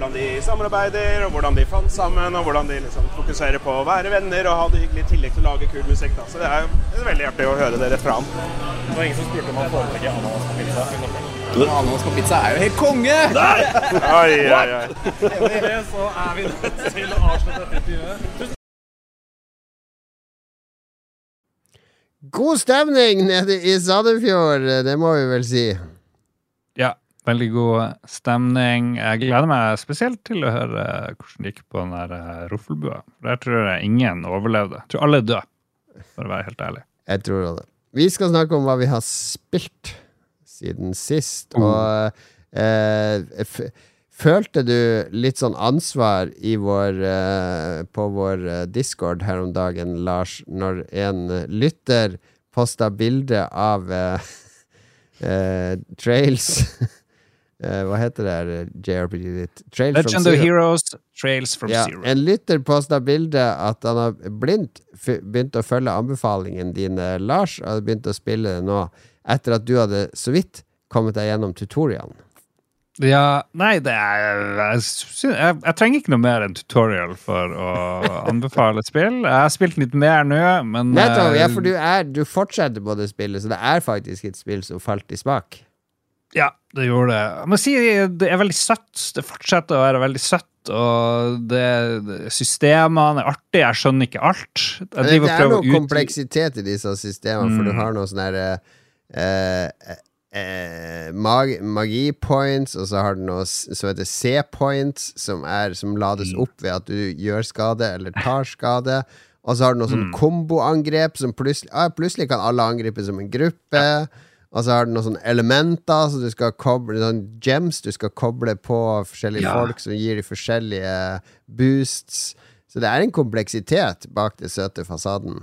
hvordan de samarbeider, og hvordan de fant sammen, og hvordan de liksom fokuserer på å være venner og ha det hyggelig i tillegg til å lage kul musikk. Da. Så det er, det er veldig artig å høre det rett fra ham. Det var ingen som spurte om han foretrekker ananas på pizza. Ananas på pizza er jo helt konge! Oi, oi, oi. Med det så er vi nødt til å avslutte dette intervjuet. God stemning nede i Sandefjord, det må vi vel si. Veldig god stemning. Jeg gleder meg spesielt til å høre hvordan det gikk på den der eh, roffelbua. Der tror jeg ingen overlevde. Jeg tror alle er døde, for å være helt ærlig. Jeg tror det. Vi skal snakke om hva vi har spilt siden sist, og eh, Følte du litt sånn ansvar i vår, eh, på vår eh, discord her om dagen, Lars, når en lytter posta bilde av eh, eh, Trails eh, Hva heter det her, JRPG ditt? Trails from Legend of Zero. Heroes, Trails from Ja, Zero. en lytter posta bilde at han har blindt begynt å følge anbefalingen dine, Lars, og har begynt å spille det nå, etter at du hadde så vidt kommet deg gjennom tutorialen. Ja, nei, det er jeg, jeg, jeg trenger ikke noe mer enn tutorial for å anbefale et spill. Jeg har spilt litt mer nå, men Nettopp, ja, eh, for du, er, du fortsetter på det spillet, så det er faktisk et spill som falt i smak. Ja, det gjorde det. Jeg må si det er veldig søtt. Det fortsetter å være veldig søtt. Og det, systemene er artige. Jeg skjønner ikke alt. Det, er noe ut- kompleksitet i disse systemene, for du Mm. har noe sånn her eh, eh, mag, magi-points, og så har du noe som heter C-points, som, som lades Mm. opp ved at du gjør skade eller tar skade. Og så har du noe sånn Mm. komboangrep som plutselig, ah, plutselig kan alle angripe som en gruppe. Og så har du noen sånne elementer, så du skal koble sånn gems du skal koble på forskjellige Ja. folk som gir de forskjellige boosts. Så det er en kompleksitet bak den søte fasaden.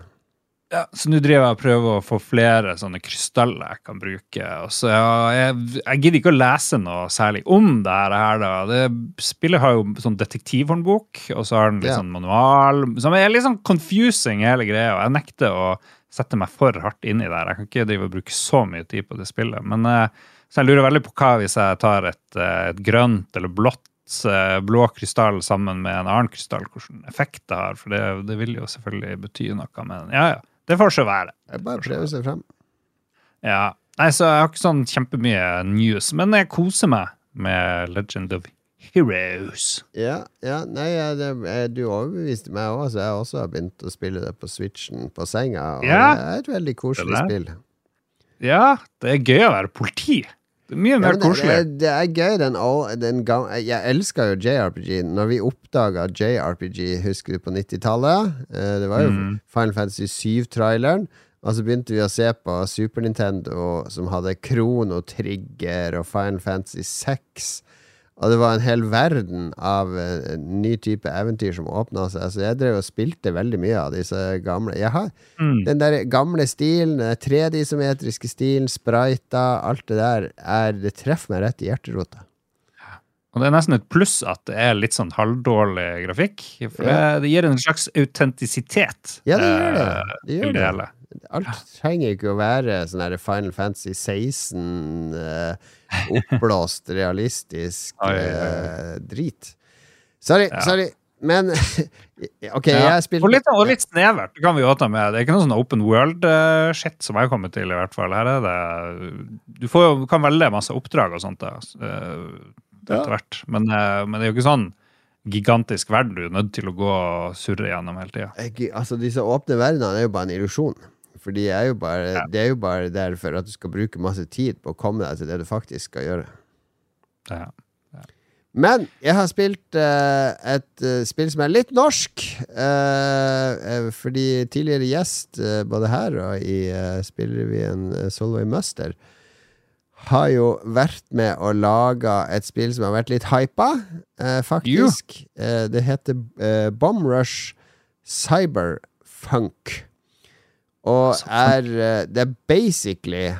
Ja, så nå driver jeg og prøver å få flere sånne krystaller jeg kan bruke. Og så ja, jeg, jeg gidder ikke å lese noe særlig om det her. Da. Det, spillet har jo sånn detektivhåndbok, og så har den litt Ja. sånn manual, som er litt sånn confusing, hele greia. Jeg nekter å sette meg for hardt inn i det. her. Jeg kan ikke drive og bruke så mye tid på det spillet. Men eh, så jeg lurer veldig på hva hvis jeg tar et, eh, et grønt eller blått eh, blå krystall sammen med en annen krystall, hvilken effekt det har. For det, det vil jo selvfølgelig bety noe. Men ja, ja. Det får så være. Jeg bare prøver seg frem. Ja. Nei, så jeg har ikke sånn kjempemye news, men jeg koser meg med Legend of Heroes. Ja, ja nei, ja, det, eh, du overbeviste meg òg, så jeg også har begynt å spille det på Switchen på senga. Og Ja. Det er et veldig koselig spill. Ja, det er gøy å være politi. Det er mye Ja, mer det, koselig. det, det er gøy, den, den gang, Jeg elska jo JRPG. Når vi oppdaga JRPG, husker du, på 90-tallet? Eh, det var jo Mm. Final Fantasy 7-traileren. Og så begynte vi å se på Super Nintendo, som hadde Krono Trigger og Final Fantasy 6. Og det var en hel verden av en ny type eventyr som åpna seg. Så jeg drev og spilte veldig mye av disse gamle. Jeg har Mm. den der gamle stilen, den 3D-isometriske stilen, sprita, alt det der, er, det treffer meg rett i hjerterota. Og det er nesten et pluss at det er litt sånn halvdårlig grafikk. For Ja. det, det gir en slags autentisitet Ja, det gjør det. eh, Det gjør det det. hele. Alt trenger ikke å være sånn her Final Fantasy 16 eh, oppblåst, realistisk eh, drit. Sorry, Ja. sorry. Men OK, Ja. jeg spiller Og litt, og litt snevert, det kan vi jo ta med. Det er ikke noe sånn open world-shit som jeg har kommet til, i hvert fall. Her er det Du får jo, kan velge masse oppdrag og sånt da, eh, etter hvert. Men, eh, men det er jo ikke sånn gigantisk verden du er nødt til å gå og surre gjennom hele tida. Altså, disse åpne verdenene er jo bare en illusjon. For de er jo bare, det er jo bare der for at du skal bruke masse tid på å komme deg til det du faktisk skal gjøre. Ja. Men jeg har spilt uh, et uh, spill som er litt norsk. Uh, fordi tidligere gjest, både her og i uh, spillrevyen Solveig Muster, har jo vært med og laga et spill som har vært litt hypa, faktisk. Det heter Bomb Rush Cyberfunk. Og er eh, Det er basically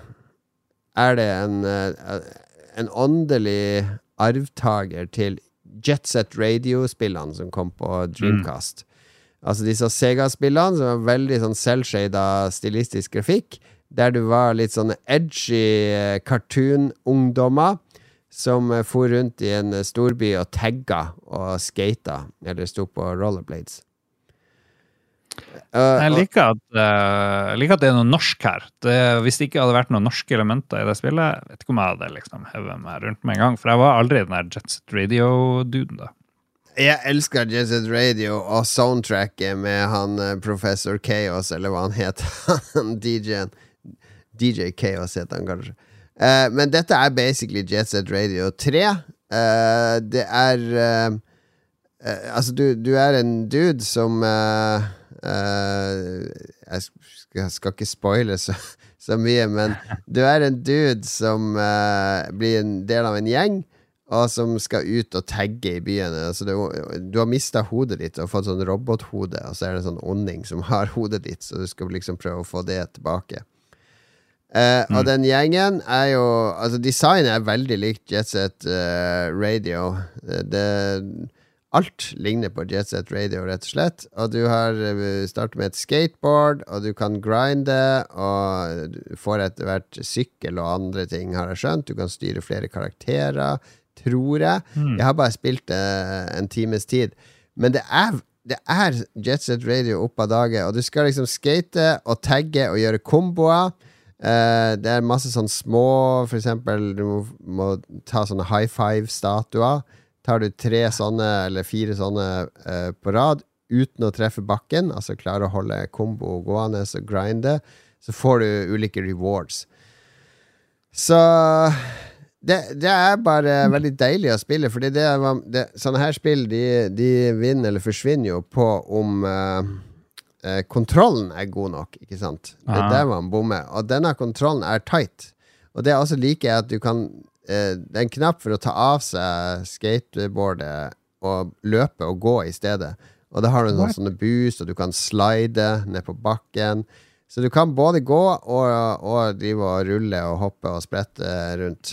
Er det en, eh, en åndelig arvtaker til Jetset Radio-spillene som kom på Dreamcast. Altså disse Sega-spillene som var veldig sånn selvshada stilistisk grafikk, der du var litt sånne edgy eh, cartoon-ungdommer som for rundt i en storby og tagga og skata, eller sto på rollerblades. Uh, Jeg liker at, eh, jeg liker at det er noe norsk her. Det, hvis det ikke hadde vært noen norske elementer i det spillet, jeg vet ikke om jeg hadde liksom hevet meg rundt med en gang. For jeg var aldri den der Jet Set Radio-duden, da. Jeg elsker Jet Set Radio og soundtracket med han eh, Professor Chaos, eller hva han het. DJ-en. DJ Chaos het han kanskje. Uh, men dette er basically Jet Set Radio 3. Uh, det er uh, eh, Altså, du, du er en dude som eh, eh, Jeg skal, ikke spoile så, så mye, men du er en dude som eh, blir en del av en gjeng og som skal ut og tagge i byene. Altså du, du har mista hodet ditt og fått sånn robothode, og så er det en sånn onding som har hodet ditt, så du skal liksom prøve å få det tilbake. Eh, Og den gjengen er jo Altså, designet er veldig likt Jetset uh, Radio. Det, alt ligner på Jetset Radio, rett og slett. Og du har uh, starter med et skateboard, og du kan grinde, og du får etter hvert sykkel og andre ting, har jeg skjønt. Du kan styre flere karakterer, tror jeg. Jeg har bare spilt det en times tid. Men det er det er Jetset Radio opp av dage, og du skal liksom skate og tagge og gjøre komboer. Uh, det er masse sånn små For eksempel, du må, må ta sånne high five-statuer. Tar du tre sånne, eller fire sånne eh, på rad uten å treffe bakken, altså klare å holde kombo gående og grinde, så får du ulike rewards. Så det, det er bare veldig deilig å spille, fordi det, det, sånne her spill de, de vinner eller forsvinner jo på om eh, eh, kontrollen er god nok, ikke sant? Det er der man bommer. Og denne kontrollen er tight. Og det er også like at du kan Det er en knapp for å ta av seg skateboardet og løpe og gå i stedet. Og da har du noen sånne boost, og du kan slide ned på bakken. Så du kan både gå og, og drive og rulle og hoppe og sprette rundt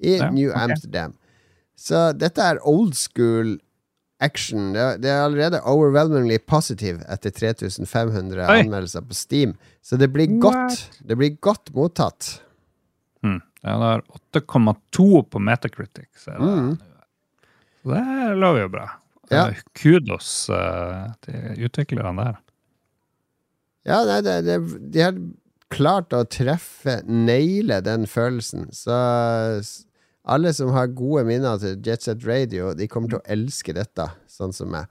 i Ja, New okay. Amsterdam. Så dette er old school action. Det, er- det er allerede overwhelmingly positive etter 3500 Oi. anmeldelser på Steam. Så det blir godt. Det blir godt mottatt. Ja, det har 8,2 på Metacritic. Så det, Mm. så det lover jo bra. Ja. Kudos uh, til utviklerne der. Ja, nei, det, det, de har klart å treffe, naile den følelsen. Så alle som har gode minner til Jet Set Radio, de kommer til å elske dette, sånn som meg.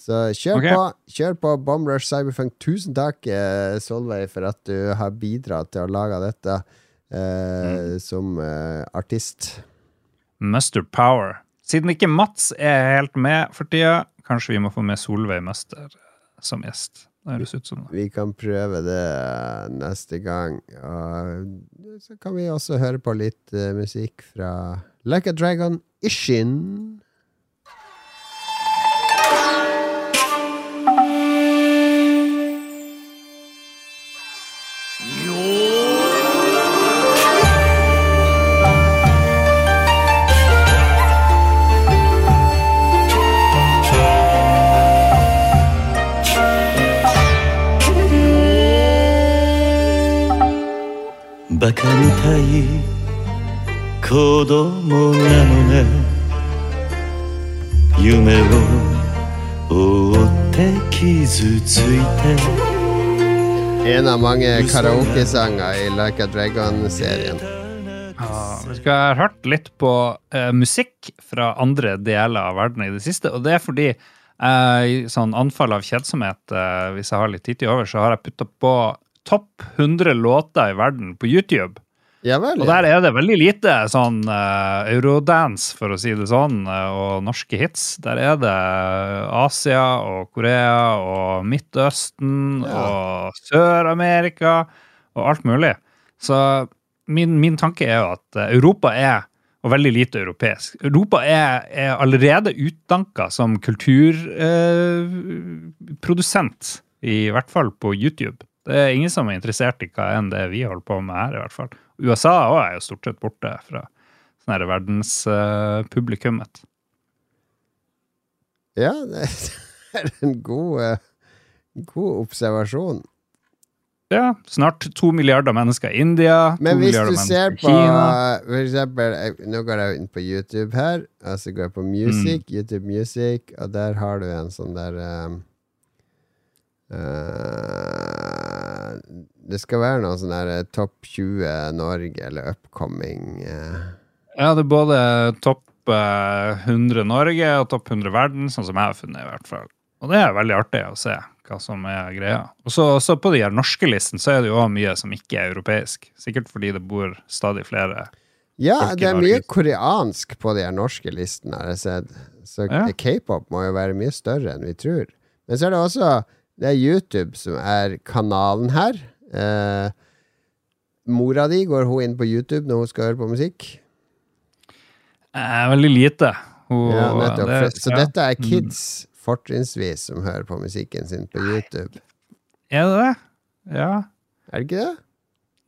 Så kjør okay. på. Kjør på Bomb Rush Cyberfunk. Tusen takk, eh, Solveig, for at du har bidratt til å lage dette eh, som eh, artist. Muster Power. Siden ikke Mats er helt med for tida, kanskje vi må få med Solveig som gjest. Det som det. Vi kan prøve det neste gang. Og så kan vi også høre på litt eh, musikk fra Like a Dragon Ishin.「バカみたい子供なのね」「夢を追って傷ついて」 En av mange karaokesanger i Like a Dragon-serien. Ja, vi skal ha hørt litt på eh, musikk fra andre deler av verden i det siste, og det er fordi eh, i sånn anfall av kjedsomhet, eh, hvis jeg har litt tid til over, så har jeg putta på topp 100 låter i verden på YouTube. Ja vel. Og der er det veldig lite sånn uh, eurodance, for å si det sånn, eh, og norske hits. Der er det Asia og Korea og Midtøsten og Sør-Amerika og alt mulig. Så min, min tanke er jo at eh, Europa er og veldig lite europeisk. Europa er, er allerede utdanka som kulturprodusent, i hvert fall på YouTube. Det er ingen som er interessert i hva enn det vi holder på med her, i hvert fall. USA òg er jo stort sett borte fra sånn her verdenspublikummet. Ja, det er en god, uh, god observasjon. Ja, snart to milliarder mennesker i India. Men hvis du ser på. For eksempel, nå går jeg inn på YouTube her, og så går jeg på Music, Mm. YouTube Music, og der har du en sånn der um, eh, Det skal være noe sånn der eh, topp 20 Norge, eller upcoming eh. Ja, det er både topp eh, 100 Norge og topp 100 verden, sånn som jeg har funnet, i hvert fall. Og det er veldig artig å se hva som er greia. Og så på de her norske listene så er det jo òg mye som ikke er europeisk. Sikkert fordi det bor stadig flere. Ja, det er mye koreansk på de her norske listene, har jeg sett. Så Ja. k-pop må jo være mye større enn vi tror. Men så er det også Det er YouTube som er kanalen her. Eh, mora di, går hun inn på YouTube når hun skal høre på musikk? Eh, veldig lite. Hun, Ja, nettopp. det- så ja. dette er Mm. kids, fortrinnsvis, som hører på musikken sin på YouTube. Er det det? Ja. Er det ikke det?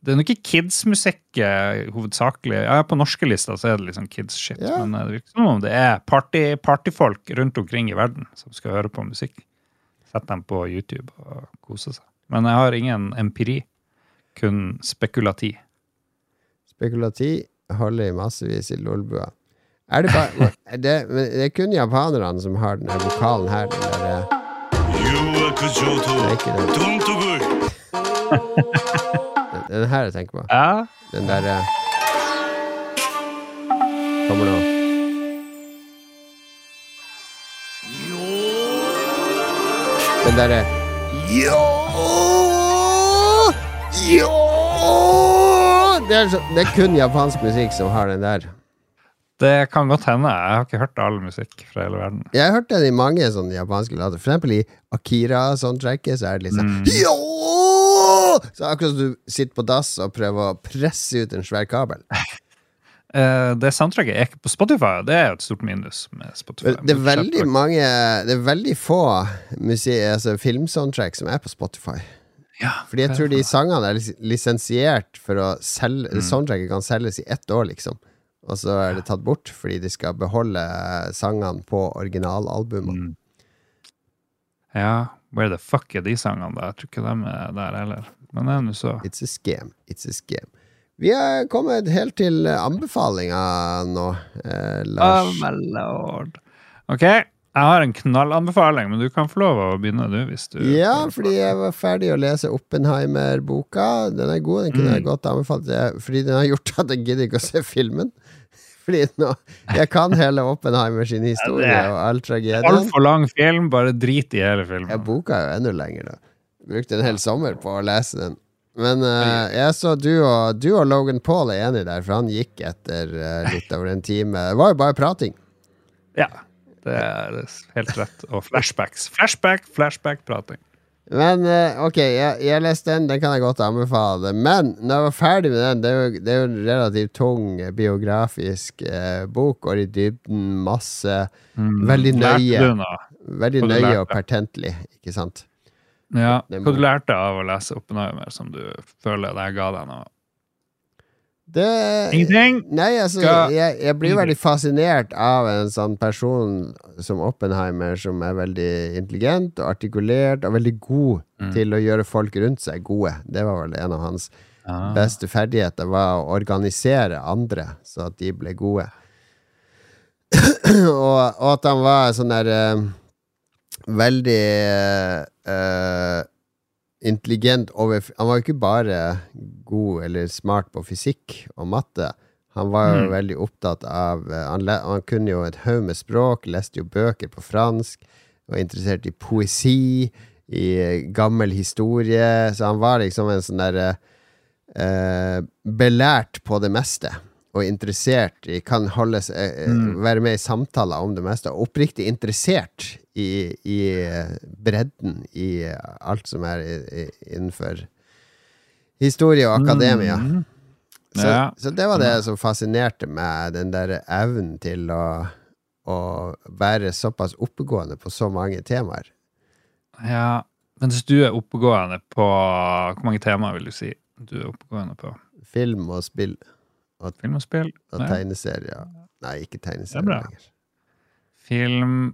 Det er nok ikke kids-musikk eh, hovedsakelig. Ja, på norske lister så er det liksom kids-shit. Ja. Men eh, det virker som om det er party, partyfolk rundt omkring i verden som skal høre på musikk. Sett dem på YouTube og kose seg. Men jeg har ingen empiri. Kun spekulati. Spekulati holder i massevis i lolbua. Er det bare det, det er kun japanerne som har denne vokalen her. Den der, eh, er ikke det. Den, den her jeg tenker på. Den der eh, Kommer nå. Den derre Ja! Ja! Det er, så, det er kun japansk musikk som har den der. Det kan godt hende. Jeg har ikke hørt all musikk fra hele verden. Jeg har hørt den i mange sånne japanske låter. For eksempel i Akira-soundtracket så er det sånn Mm. ja! Så akkurat som du sitter på dass og prøver å presse ut en svær kabel. Eh, det soundtracket er ikke på Spotify. Det er jo et stort minus med Spotify. Det er veldig mange Det er veldig få altså filmsoundtrack som er på Spotify. Fordi jeg tror de sangene er lis- lisensiert for å selge Mm. Soundtracket kan selges i ett år, liksom. Og så er det tatt bort fordi de skal beholde sangene på originalalbumene. Mm. Ja, where the fuck er de sangene da? Jeg tror ikke de er der heller. Men det er nå så. It's a scam. It's a scam. Vi er kommet helt til anbefalinga nå, eh, Oh Lars. my lord. Ok, jeg har en knallanbefaling, men du kan få lov å begynne, du, hvis du Ja, fordi jeg var ferdig å lese Oppenheimer-boka. Den er god, den kunne jeg Mm. godt anbefalt. Fordi den har gjort at jeg gidder ikke å se filmen. Fordi nå Jeg kan hele Oppenheimer sin historie Ja, og all tragedien. Altfor lang film, bare drit i hele filmen. Ja, boka er jo enda lenger, da. Brukte en hel sommer på å lese den. Men uh, jeg så du og, du og Logan Paul er enige der, for han gikk etter uh, litt over en time. Det var jo bare prating. Ja, det er helt rett. Og flashbacks. Flashback, flashback-prating. Men eh, ok, jeg, jeg leste den, den kan jeg godt anbefale. Men når jeg var ferdig med den, det er jo, det er jo en relativt tung biografisk bok, går i dybden, masse Mm. Veldig nøye. Veldig nøye og pertentlig, ikke sant? Ja, Hva du lærte av å lese Oppenheimer som du føler det ga deg noe? Det, Ingenting? Nei, altså, jeg, jeg blir veldig fascinert av en sånn person som Oppenheimer, som er veldig intelligent og artikulert og veldig god Mm. til å gjøre folk rundt seg gode. Det var vel en av hans Ah. beste ferdigheter, var å organisere andre så at de ble gode. og, og at han var sånn der eh, veldig uh, intelligent over Han var jo ikke bare god eller smart på fysikk og matte. Han var jo Mm. veldig opptatt av eh, han, le, han kunne jo et haug med språk, leste jo bøker på fransk, var interessert i poesi, i eh, gammel historie, så han var liksom en sånn derre uh, belært på det meste. Og interessert i Kan holde seg, eh, Mm. være med i samtaler om det meste. Og oppriktig interessert i, i eh, bredden i eh, alt som er i, i, innenfor historie og akademia. Mm. Så, Ja. så det var det som fascinerte meg, den der evnen til å, å være såpass oppegående på så mange temaer. Ja, mens du er oppegående på Hvor mange temaer vil du si du er oppegående på? Film og spill. Og, Film og spill? og Nei. tegneserier. Nei, ikke Det er tegneserier bra. lenger. Film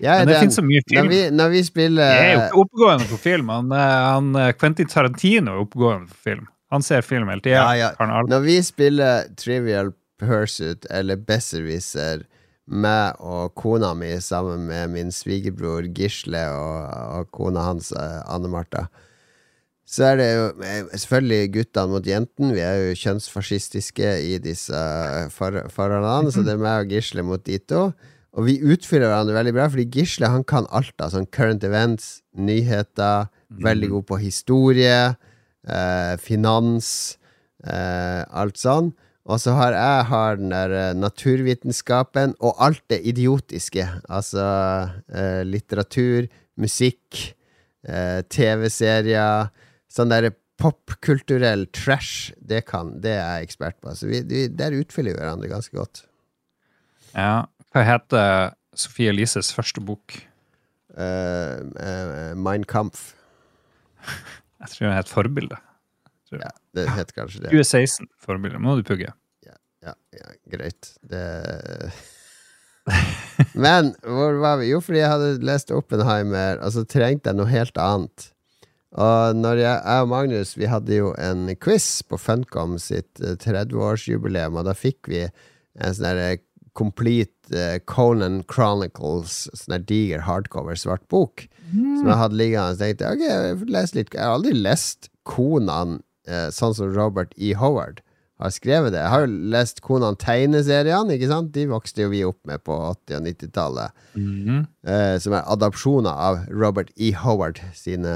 Jeg er Men det den- finnes så mye film. Når vi, når vi spiller Jeg er jo ikke oppegående på film. Han, eh, han, eh, Quentin Tarantino er oppegående på film. Han ser film hele tida. Ja, ja. Når vi spiller Trivial Pursuit eller Besserwisser, meg og kona mi sammen med min svigerbror Gisle og, og kona hans, eh, Anne Martha, så er det jo eh, selvfølgelig guttene mot jentene. Vi er jo kjønnsfascistiske i disse eh, forholdene, så det er meg og Gisle mot de to. Og vi utfyller hverandre veldig bra, fordi Gisle han kan alt av sånn current events, nyheter, veldig god på historie, eh, finans, eh, alt sånn. Og så har jeg har den der eh, naturvitenskapen og alt det idiotiske. Altså eh, litteratur, musikk, eh, TV-serier. Sånn der popkulturell trash, det kan, det er jeg ekspert på. Så vi, vi, der utfyller vi hverandre ganske godt. Ja. Hva heter Sofie Elises første bok? Uh, uh, Mein Kampf. Jeg tror den het Forbilde. Ja, det heter kanskje det. 2016. Forbilde. Må du pugge. Ja, ja greit. Det Men hvor var vi? Jo, fordi jeg hadde lest Oppenheimer, og så trengte jeg noe helt annet. Og når jeg, jeg og Magnus Vi hadde jo en quiz på Funcom sitt eh, 30-årsjubileum, og da fikk vi en sånn der complete eh, Conan Chronicles, sånn der diger hardcover svart bok, som jeg hadde liggende. Så tenkte jeg ok, jeg får lese litt Jeg har aldri lest Conan eh, sånn som Robert E. Howard har skrevet det. Jeg har jo lest Conan tegneseriene, ikke sant? De vokste jo vi opp med på 80- og 90-tallet. eh, som er adopsjoner av Robert E. Howard sine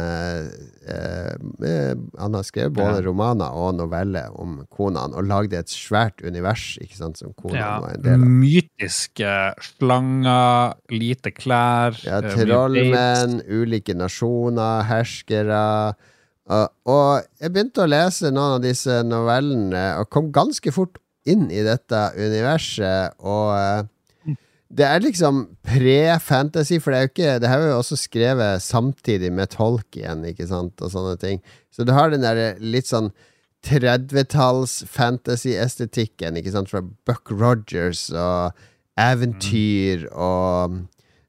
eh, eh, Han har skrevet både Ja. romaner og noveller om Conan, og lagde et svært univers, ikke sant, som Conan Ja, var en del av. mytiske slanger, lite klær Ja, eh, trollmenn, ulike nasjoner, herskere. Og, jeg begynte å lese noen av disse novellene, og kom ganske fort inn i dette universet. Og eh, det er liksom pre-fantasy, for det er jo ikke Det her er jo også skrevet samtidig med Tolkien, ikke sant, og sånne ting. Så du har den der litt sånn 30-talls fantasy-estetikken, ikke sant, fra Buck Rogers og eventyr og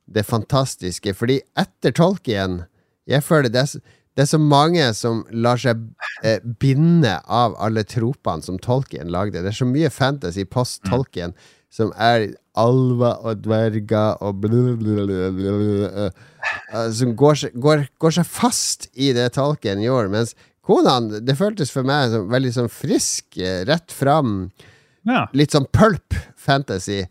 det fantastiske. Fordi etter Tolkien Jeg føler det er, det er så mange som lar seg eh, binde av alle tropene som Tolkien lagde. Det er så mye fantasy post Tolkien som er alver og dverger og blablabla, eh, Som går, seg- går, går seg fast i det Tolkien gjorde. Mens Konan, det føltes for meg som veldig sånn frisk, eh, rett fram. Ja. Litt sånn pulp fantasy.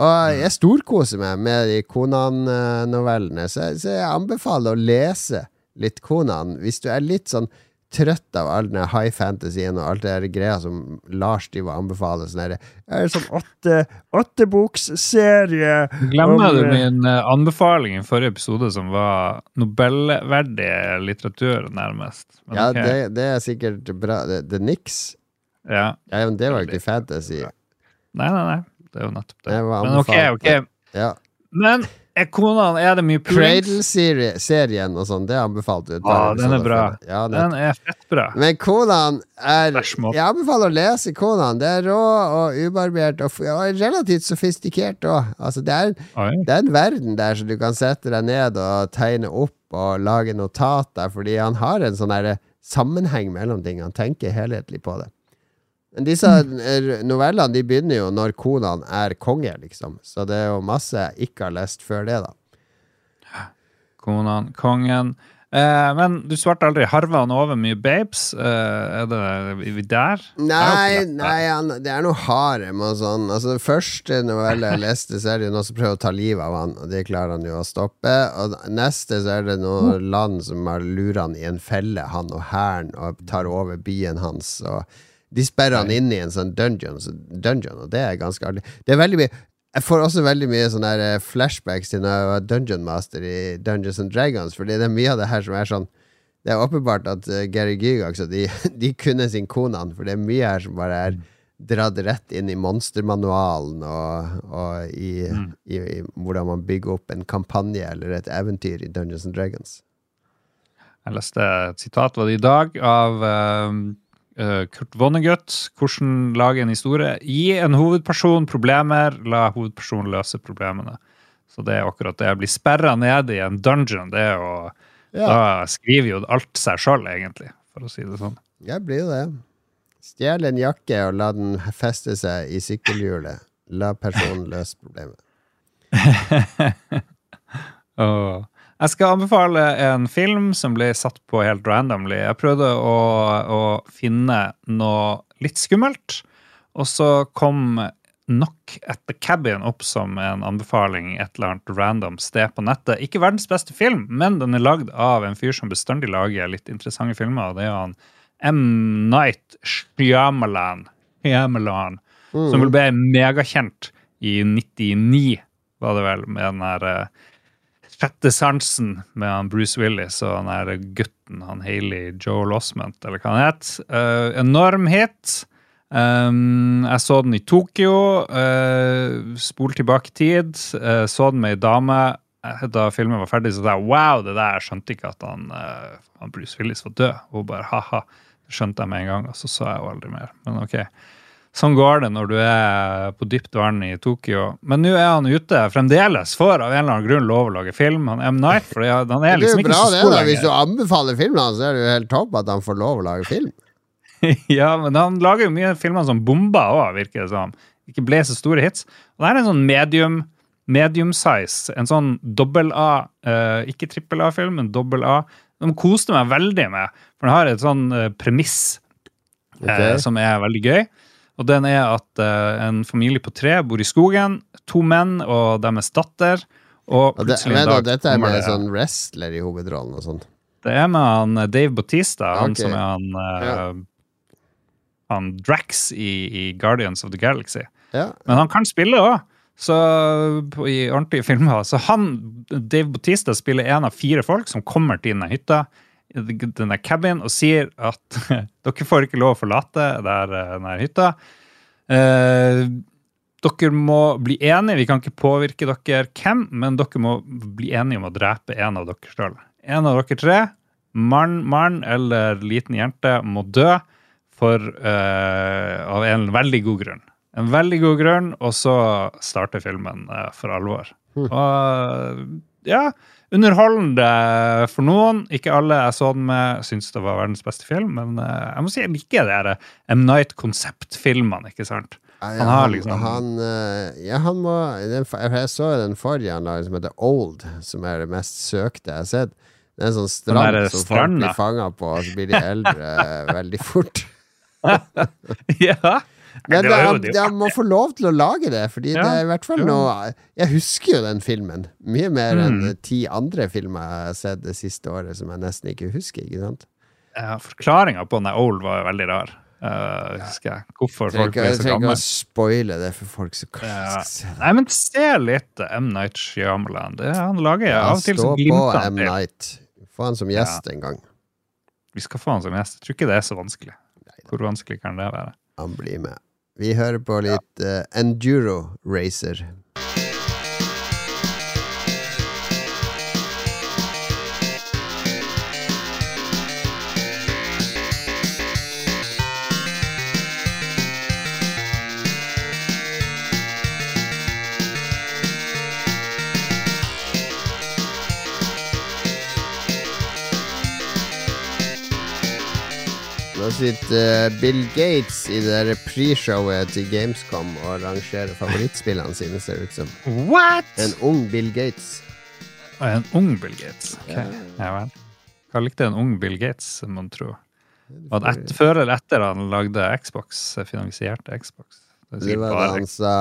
Og jeg storkoser meg med de Konan-novellene, så, så jeg anbefaler å lese litt Konan hvis du er litt sånn trøtt av all den high fantasyen og alt det greia som Lars driver og anbefaler. Sånn Det det sånn åtte, åtteboksserie Glemmer om, du eh, min eh, anbefaling i forrige episode, som var nobelverdig litteratur, nærmest? Men Ja, okay. det, det er sikkert bra. The Nix? Ja. Ja, men det var jo ikke fantasy. Nei, nei, nei. Det er jo nettopp det. Det Men ok, ok. Ja. Men er konaen Er det mye points? Cradle-serien og sånn, det anbefalte du. Ah, den er bra. Ja, Den er fett bra. Men Konan er Jeg anbefaler å lese Konan. Det er rå og ubarbert og, og relativt sofistikert òg. Altså, det, er, det er en verden der som du kan sette deg ned og tegne opp og lage notater, fordi han har en sånn sammenheng mellom ting. Han tenker helhetlig på det. Men disse novellene de begynner jo når konaen er konge, liksom. Så det er jo masse jeg ikke har lest før det, da. Konaen, kongen. Eh, men du svarte aldri. Harva han over mye babes? Eh, er det er vi der? Nei, nei han, det er noe harem og sånn. Altså, Den første novelle jeg leste, så er det jo noen som prøver å ta livet av han, og det klarer han jo å stoppe. Og neste så er det noen land som har lurer han i en felle, han og hæren, og tar over byen hans. Og de sperrer han inn i en sånn dungeon, dungeon og det er ganske artig. Det er veldig mye jeg får også veldig mye sånne eh, flashbacks til når jeg var dungeon master i Dungeons and Dragons, fordi det er mye av det her som er sånn Det er åpenbart at eh, Gary Gygax og de, de kunne sin konan, for det er mye her som bare er dratt rett inn i monstermanualen og, og i, i, i hvordan man bygger opp en kampanje eller et eventyr i Dungeons and Dragons. Jeg leste et sitat var det i dag av eh, Kurt Vonnegut. Hvordan lage en historie. Gi en hovedperson problemer, la hovedpersonen løse problemene. Så det er akkurat det. Å bli sperra ned i en dungeon, det er jo Ja. Da skriver jo alt seg sjøl, egentlig, for å si det sånn. Jeg blir det. Stjel en jakke og la den feste seg i sykkelhjulet. La personen løse problemet. Og jeg skal anbefale en film som ble satt på helt randomly. Jeg prøvde å, å finne noe litt skummelt, og så kom Knock at the Cabin opp som en anbefaling et eller annet random sted på nettet. Ikke verdens beste film, men den er lagd av en fyr som bestandig lager litt interessante filmer. og Det er han M. Night Shyamalan, Shyamalan Mm. som vel ble megakjent i 99, var det vel, med den her eh, sjette sansen med Bruce Willis og den der gutten, han Hayley Joel Osment, eller hva han het. Uh, enorm hit. Um, jeg så den i Tokyo. Uh, Spol tilbake tid. Uh, så den med ei dame. Da filmen var ferdig, så sa jeg wow, det der skjønte ikke at han, han Bruce Willis var død. Hun bare ha-ha. Skjønte jeg med en gang, og så så jeg jo aldri mer. Men ok. Sånn går det når du er på dypt vann i Tokyo. Men nå er han ute fremdeles, for av en eller annen grunn lov å lage film. Han M. Night, for han er liksom ikke så stor da Hvis du anbefaler filmen hans, er det jo helt topp at han får lov å lage film. ja, men han lager jo mye filmer som bomber òg, virker det som. Ikke ble så store hits. Og det er en sånn medium medium size. En sånn dobbel A, uh, ikke trippel A-film, men dobbel A. De koste meg veldig med, for den har et sånn uh, premiss okay. uh, som er veldig gøy. Og den er at uh, en familie på tre bor i skogen. To menn og deres datter. Og det, plutselig men, en dag dette er med det- sånn wrestler i hovedrollen og sånn. det er med han eh, Dave Bautista, han okay. som er han, uh, Ja. han Drax i, i Guardians of the Galaxy. Ja. Men han kan spille òg, i ordentlige filmer. Så han, Dave Bautista spiller en av fire folk som kommer til denne hytta, denne cabin, og sier at dere får ikke lov å forlate der, eh, denne hytta. Eh, dere må bli enige, vi kan ikke påvirke dere hvem, men dere må bli enige om å drepe en av dere sjøl. En av dere tre, mann, mann eller liten jente, må dø for, eh, av en veldig god grunn. En veldig god grunn, og så starter filmen eh, for alvor. Og ja, underholdende for noen. Ikke alle jeg så den med, syns det var verdens beste film, men eh, jeg må si jeg liker de her M. Night-konseptfilmene, ikke sant? Han har liksom han, eh, Ja, han må den, Jeg så den forrige han lagde, som heter Old, som er det mest søkte jeg har sett. Det er en sånn strand som folk blir fanga på, og så blir de eldre veldig fort. ja. Men Det jo det- han må få lov til å lage det, Fordi Ja, det er i hvert fall noe Jeg husker jo den filmen mye mer enn Mm. ti andre filmer jeg har sett det siste året som jeg nesten ikke husker. Ikke sant? Ja, Forklaringa på den Old var jo veldig rar. Uh, husker jeg. Hvorfor folk Trenger ble ikke- så trenger ikke å spoile det for folk som Ja. se. Nei, men se litt M. Night Shyamalan. Det, han lager Ja, av og til så på glimter han M. til. Night. Få han som gjest en gang. Vi skal få han som gjest. Jeg tror ikke det er så vanskelig. Hvor vanskelig kan det være? Han blir med. Vi hører på litt uh, Enduro Racer. Nå sitter eh, Bill Gates i det pre-showet til Gamescom og rangerer favorittspillene sine, ser det ut som. What?! En ung Bill Gates. Og en ung Bill Gates. Ok, ja vel. Hva likte en ung Bill Gates, mon tro? Var det et, før eller etter han lagde Xbox, finansierte Xbox? Det, Det var da han sa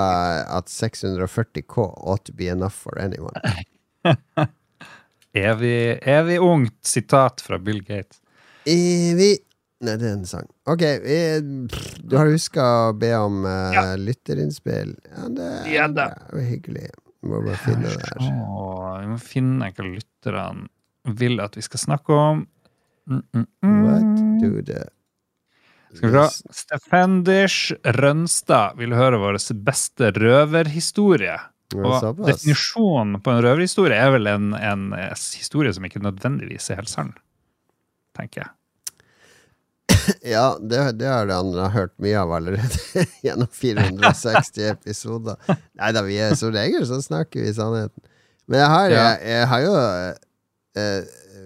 at 640K ought to be enough for anyone. Evig, evig ungt sitat fra Bill Gates. Evig Nei, det er en sang. Ok, vi, du har huska å be om uh, lytterinnspill? Ja, det Ja det. er hyggelig. Vi må bare finne det her. Vi må finne hva lytterne vil at vi skal snakke om. Mm, mm, mm. What do the Skal vi se. Stefendish Rønstad vil høre vår beste røverhistorie. Og definisjonen på en røverhistorie er vel en, en eh, historie som ikke nødvendigvis er helt sann, tenker jeg. Ja, det, det har han hørt mye av allerede gjennom 460 episoder. Nei da, vi er som regel så snakker vi sannheten. Men jeg har, jeg, jeg har jo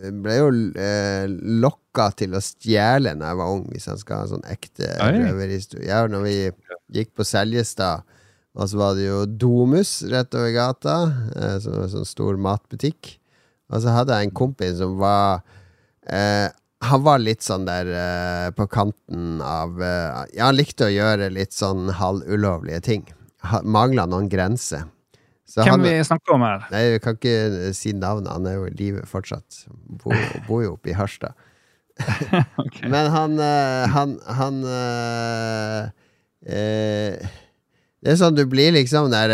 jeg ble jo eh, lokka til å stjele da jeg var ung, hvis jeg skal ha en sånn ekte røverhistorie. Ja, når vi gikk på Seljestad, og så var det jo Domus rett over gata, eh, som var en sånn stor matbutikk. Og så hadde jeg en kompis som var eh, Han var litt sånn der uh, på kanten av uh, Ja, han likte å gjøre litt sånn halvulovlige ting. Ha, Mangla noen grenser. Så Hvem han- vi snakker om her? Nei, vi kan ikke eh, si navnet. Han er jo i live fortsatt. Bor, bor jo oppe i Harstad. Men han uh, Han, han Det er sånn du blir liksom der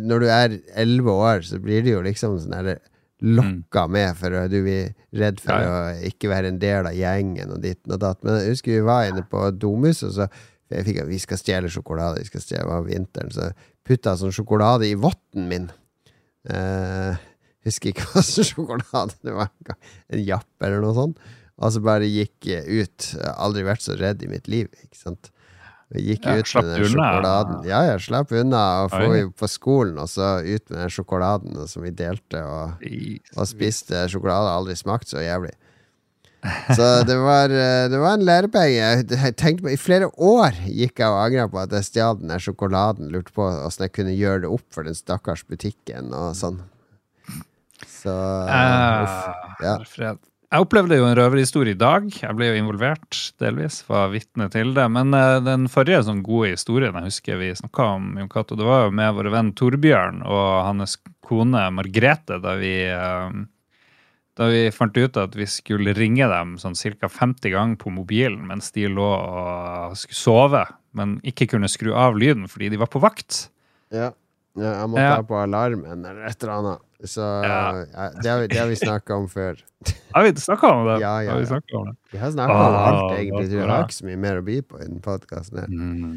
Når du er elleve år, så blir du jo liksom sånn der lokka med for du blir redd for Ja, å ikke være en del av gjengen og ditten og datt. Men jeg husker vi var inne på Domus, og så jeg fikk at vi skal stjele sjokolade. Vi skal stjele, av vinteren, så putta jeg sånn sjokolade i votten min. Eh, husker ikke hva slags sjokolade det var. en. Japp eller noe sånt. Og så bare gikk ut. Jeg har aldri vært så redd i mitt liv. Ikke sant? Gikk Ja, ut med den sjokoladen. Ja, ja, slapp unna. Og jo på skolen, og så ut med den sjokoladen som vi delte, og, og spiste sjokolade. Aldri smakt så jævlig. Så det var, eh, det var en lærepenge. På, I flere år gikk jeg og angra på at jeg stjal den der sjokoladen. Lurte på åssen jeg kunne gjøre det opp for den stakkars butikken og sånn. Så uff. Ja. Jeg opplevde jo en røverhistorie i dag. Jeg ble jo involvert, delvis. Var vitne til det. Men eh, den forrige sånn gode historien jeg husker vi snakka om, Jon Cato, det var jo med vår venn Torbjørn og hans kone Margrethe, da vi eh, da vi fant ut at vi skulle ringe dem sånn ca. 50 ganger på mobilen mens de lå og skulle sove, men ikke kunne skru av lyden fordi de var på vakt. Ja. ja jeg måtte Ja. ha på alarmen eller et eller annet. Så ja, det har vi, vi snakka om før. Har vi snakka om det? Ja, ja, ja. om? Vi har snakka om Ah, alt, egentlig. bra. har ikke så mye mer å by på i den podkasten. Mm.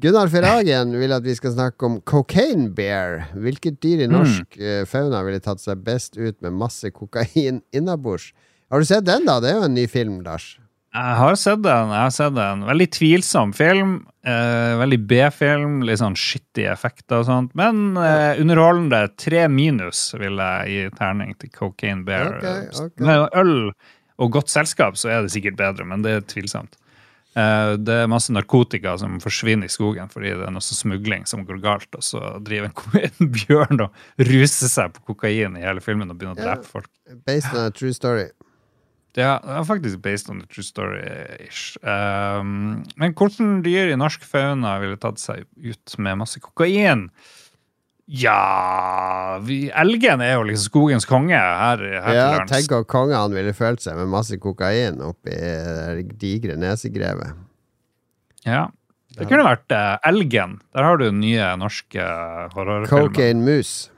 Gunnar Ferhagen vil at vi skal snakke om cocaine bear. Hvilket dyr i Mm. norsk mm. fauna ville tatt seg best ut med masse kokain innabords? Har du sett den, da? Det er jo en ny film, Lars. Jeg har sett den. jeg har sett den. Veldig tvilsom film. Eh, veldig B-film. Litt sånn skittige effekter og sånt. Men eh, underholdende. Tre minus vil jeg gi terning til Cocaine Bear. Okay, okay. Med øl og godt selskap så er det sikkert bedre, men det er tvilsomt. Eh, det er masse narkotika som forsvinner i skogen fordi det er noe sånn smugling som går galt, og så driver en, en bjørn og ruser seg på kokain i hele filmen og begynner å drepe folk. Based on a true story. Det er, det er faktisk based on the true story-ish. Um, men hvordan dyr i norsk fauna ville tatt seg ut med masse kokain? Ja vi, Elgen er jo liksom skogens konge her, her Ja, til lands. tenk om kongene ville følt seg med masse kokain oppi det digre nesegrevet. Ja. Det kunne vært uh, Elgen. Der har du nye norske horrorfilmer. Cocaine Moose.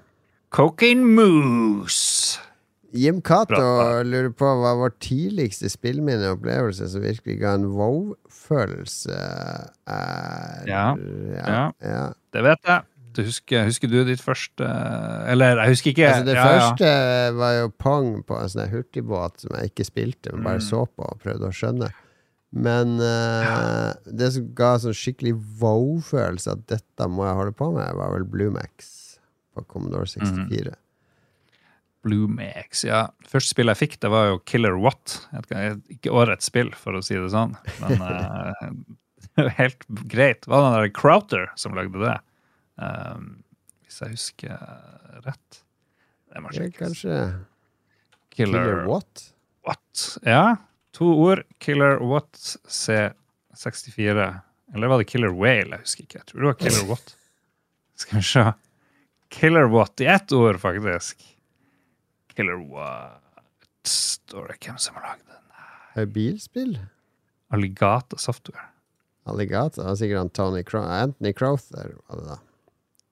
Cocaine Moose. Jim Cato lurer på hva vår tidligste spillminne og opplevelse som virkelig ga en wow-følelse er Ja. ja. ja. Det vet jeg. Du husker, husker du ditt første Eller, jeg husker ikke. Altså, det Ja, første var jo Pong på en sånn hurtigbåt som jeg ikke spilte, men bare Mm. så på og prøvde å skjønne. Men eh, det som ga sånn skikkelig wow-følelse at dette må jeg holde på med, var vel Bluemax på Commodore Mhm. 64. Blue Max, ja. Første spill jeg fikk, det var jo Killer What. Ikke- årets spill, for å si det sånn. Men uh, det helt greit. Det var den der Crowther som lagde det. Um, hvis jeg husker rett. Det må sjekkes. kanskje Killer, Killer What? What? Ja. To ord. Killer What C64. Eller var det Killer Whale? Jeg husker ikke. Jeg tror det var Killer What. Skal vi se. Killer What i ett ord, faktisk. Killer What Står det hvem som har lagd den? Er det bilspill? Alligata Software. Alligata? Det var sikkert han Tony Cro Anthony Crowther, var det da.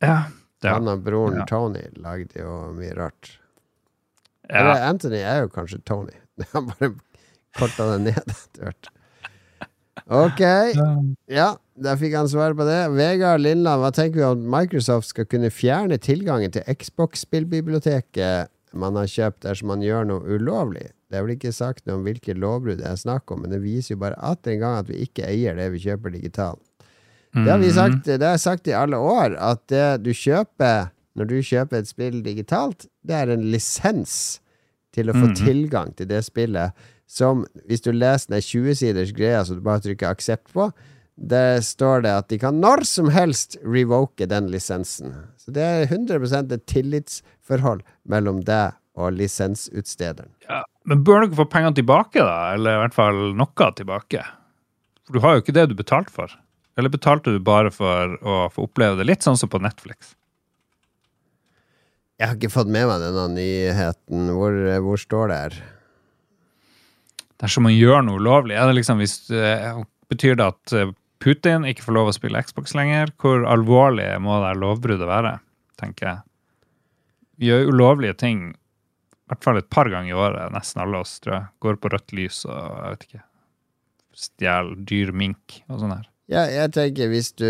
Ja. det Han og broren Ja. Tony lagde jo mye rart. Ja. Eller Anthony er jo kanskje Tony. Han bare korta det ned etter hvert. Ok. Ja, der fikk han svar på det. Vegard Lindland, hva tenker vi om at Microsoft skal kunne fjerne tilgangen til Xbox-spillbiblioteket man har kjøpt dersom man gjør noe ulovlig? Det er vel ikke sagt noe om hvilke lovbrudd det er snakk om, men det viser jo bare atter en gang at vi ikke eier det vi kjøper digitalt. Det har vi sagt, det har jeg sagt i alle år, at det du kjøper når du kjøper et spill digitalt, det er en lisens til å få Mhm. tilgang til det spillet. Som hvis du leser den 20-siders greia som du bare trykker aksept på, der står det at de kan når som helst revoke den lisensen. Så det er 100% et tillitsforhold mellom deg og lisensutstederen. Ja, men bør dere få pengene tilbake, da? Eller i hvert fall noe tilbake? For du har jo ikke det du betalte for. Eller betalte du bare for å få oppleve det litt sånn som på Netflix? Jeg har ikke fått med meg denne nyheten. Hvor, hvor står det her? Dersom man gjør noe ulovlig, er det liksom hvis, eh, betyr det at eh, Putin ikke får lov å spille Xbox lenger? Hvor alvorlig må det lovbruddet være, tenker jeg. Vi gjør ulovlige ting i hvert fall et par ganger i året, nesten alle oss, tror jeg. Går på rødt lys og jeg vet ikke Stjeler dyr mink og sånn her. Ja, jeg tenker hvis du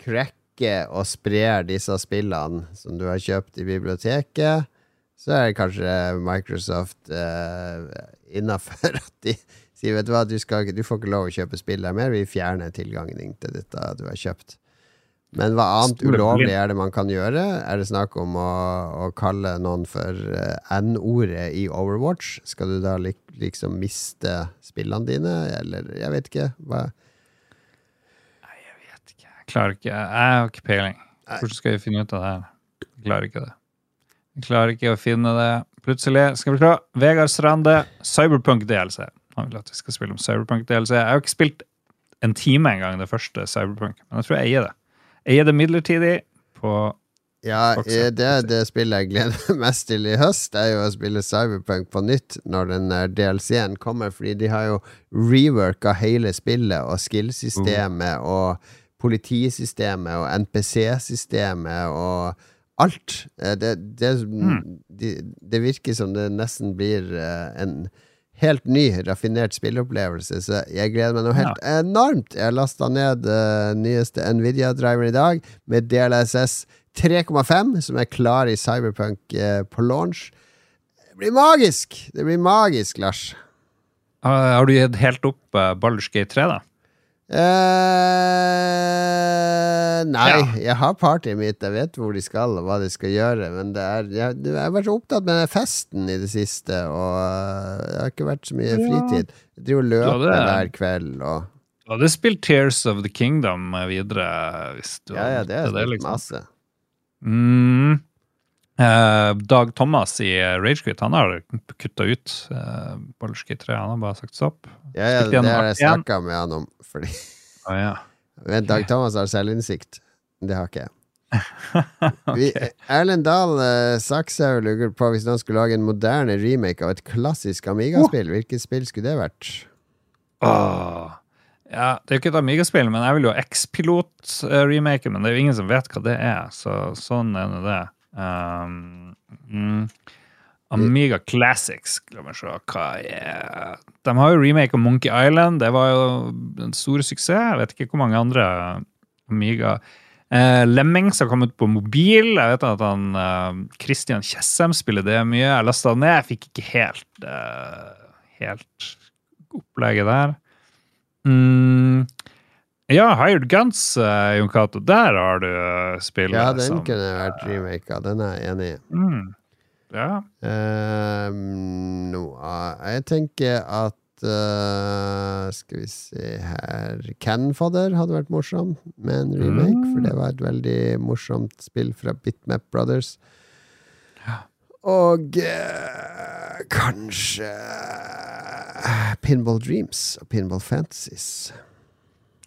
cracker og sprer disse spillene som du har kjøpt i biblioteket, så er det kanskje Microsoft uh, innafor at de sier vet du hva, du, skal, du får ikke lov å kjøpe spill der mer, vi fjerner tilgangen din til dette du har kjøpt. Men hva annet ulovlig er det man kan gjøre? Er det snakk om å, å kalle noen for eh, N-ordet i Overwatch? Skal du da lik, liksom miste spillene dine, eller jeg vet ikke. Hva? Jeg klarer ikke, jeg har ikke peiling. Hvordan skal vi finne ut av det her? Jeg klarer ikke det. Jeg klarer ikke å finne det. Plutselig skal vi se. Vegard Strande, Cyberpunk DLC. Han vil at vi skal spille om Cyberpunk DLC. Jeg har ikke spilt en time engang, det første Cyberpunk, men jeg tror jeg eier det. Jeg er det midlertidig på Ja, eh, det er det spillet jeg gleder meg mest til i høst, er jo å spille Cyberpunk på nytt når den DLC-en kommer, fordi de har jo reworka hele spillet og skill-systemet og politisystemet og NPC-systemet og alt. Eh, Det, det, de, det virker som det nesten blir eh, en helt ny, raffinert spilleopplevelse, så jeg gleder meg noe helt enormt. Jeg lasta ned uh, nyeste Nvidia-driveren i dag med DLSS 3,5, som er klar i Cyberpunk uh, på launch. Det blir magisk! Det blir magisk, Lars. Har har du gitt helt opp uh, Baldersgate 3, da? Eh, nei, Ja. jeg har partyet mitt. Jeg vet hvor de skal, og hva de skal gjøre. Men det er, jeg, jeg har vært så opptatt med festen i det siste, og eh, det har ikke vært så mye Ja. fritid. Jeg driver og løper Ja, hver kveld og Du hadde spilt Tears of the Kingdom eh, videre. Hvis du Ja, ja, det er spilt spilt masse. Mm. Eh, Dag Thomas i eh, Ragequit, han har kutta ut uh, Baldur's Gate 3. Han har bare sagt stopp. Ja, ja, det har jeg snakka med han om. Fordi oh, ja. Men Dag Thomas har selvinnsikt. Det har ikke jeg. Vi, Erlend Dahl uh, Sakshaug lurer på hvis noen skulle lage en moderne remake av et klassisk Amiga-spill. Hvilket spill skulle det vært? Oh. Ja, det er jo ikke et Amiga-spill, men jeg vil jo ha X-Pilot-remake, men det er jo ingen som vet hva det er, så sånn er det. Um, mm. Amiga Classics, la meg se hva er De har jo remake av Monkey Island, det var jo en stor suksess. Jeg vet ikke hvor mange andre Amiga eh, Lemmings har kommet på mobil. Jeg vet at han eh, Christian Tjessem spiller det mye. Jeg lasta det ned, jeg fikk ikke helt eh, helt opplegget der. Mm. Ja, Hired Guns, uh, Jon Cato. Der har du uh, spillet Ja, den som kunne vært remaka. Den er jeg enig i. mm. Ja. Ehm, noe Jeg tenker at eh, Skal vi se her Canfodder hadde vært morsom med en remake, for det var et veldig morsomt spill fra Bitmap Brothers. Og kanskje Pinball Dreams og Pinball Fantasies.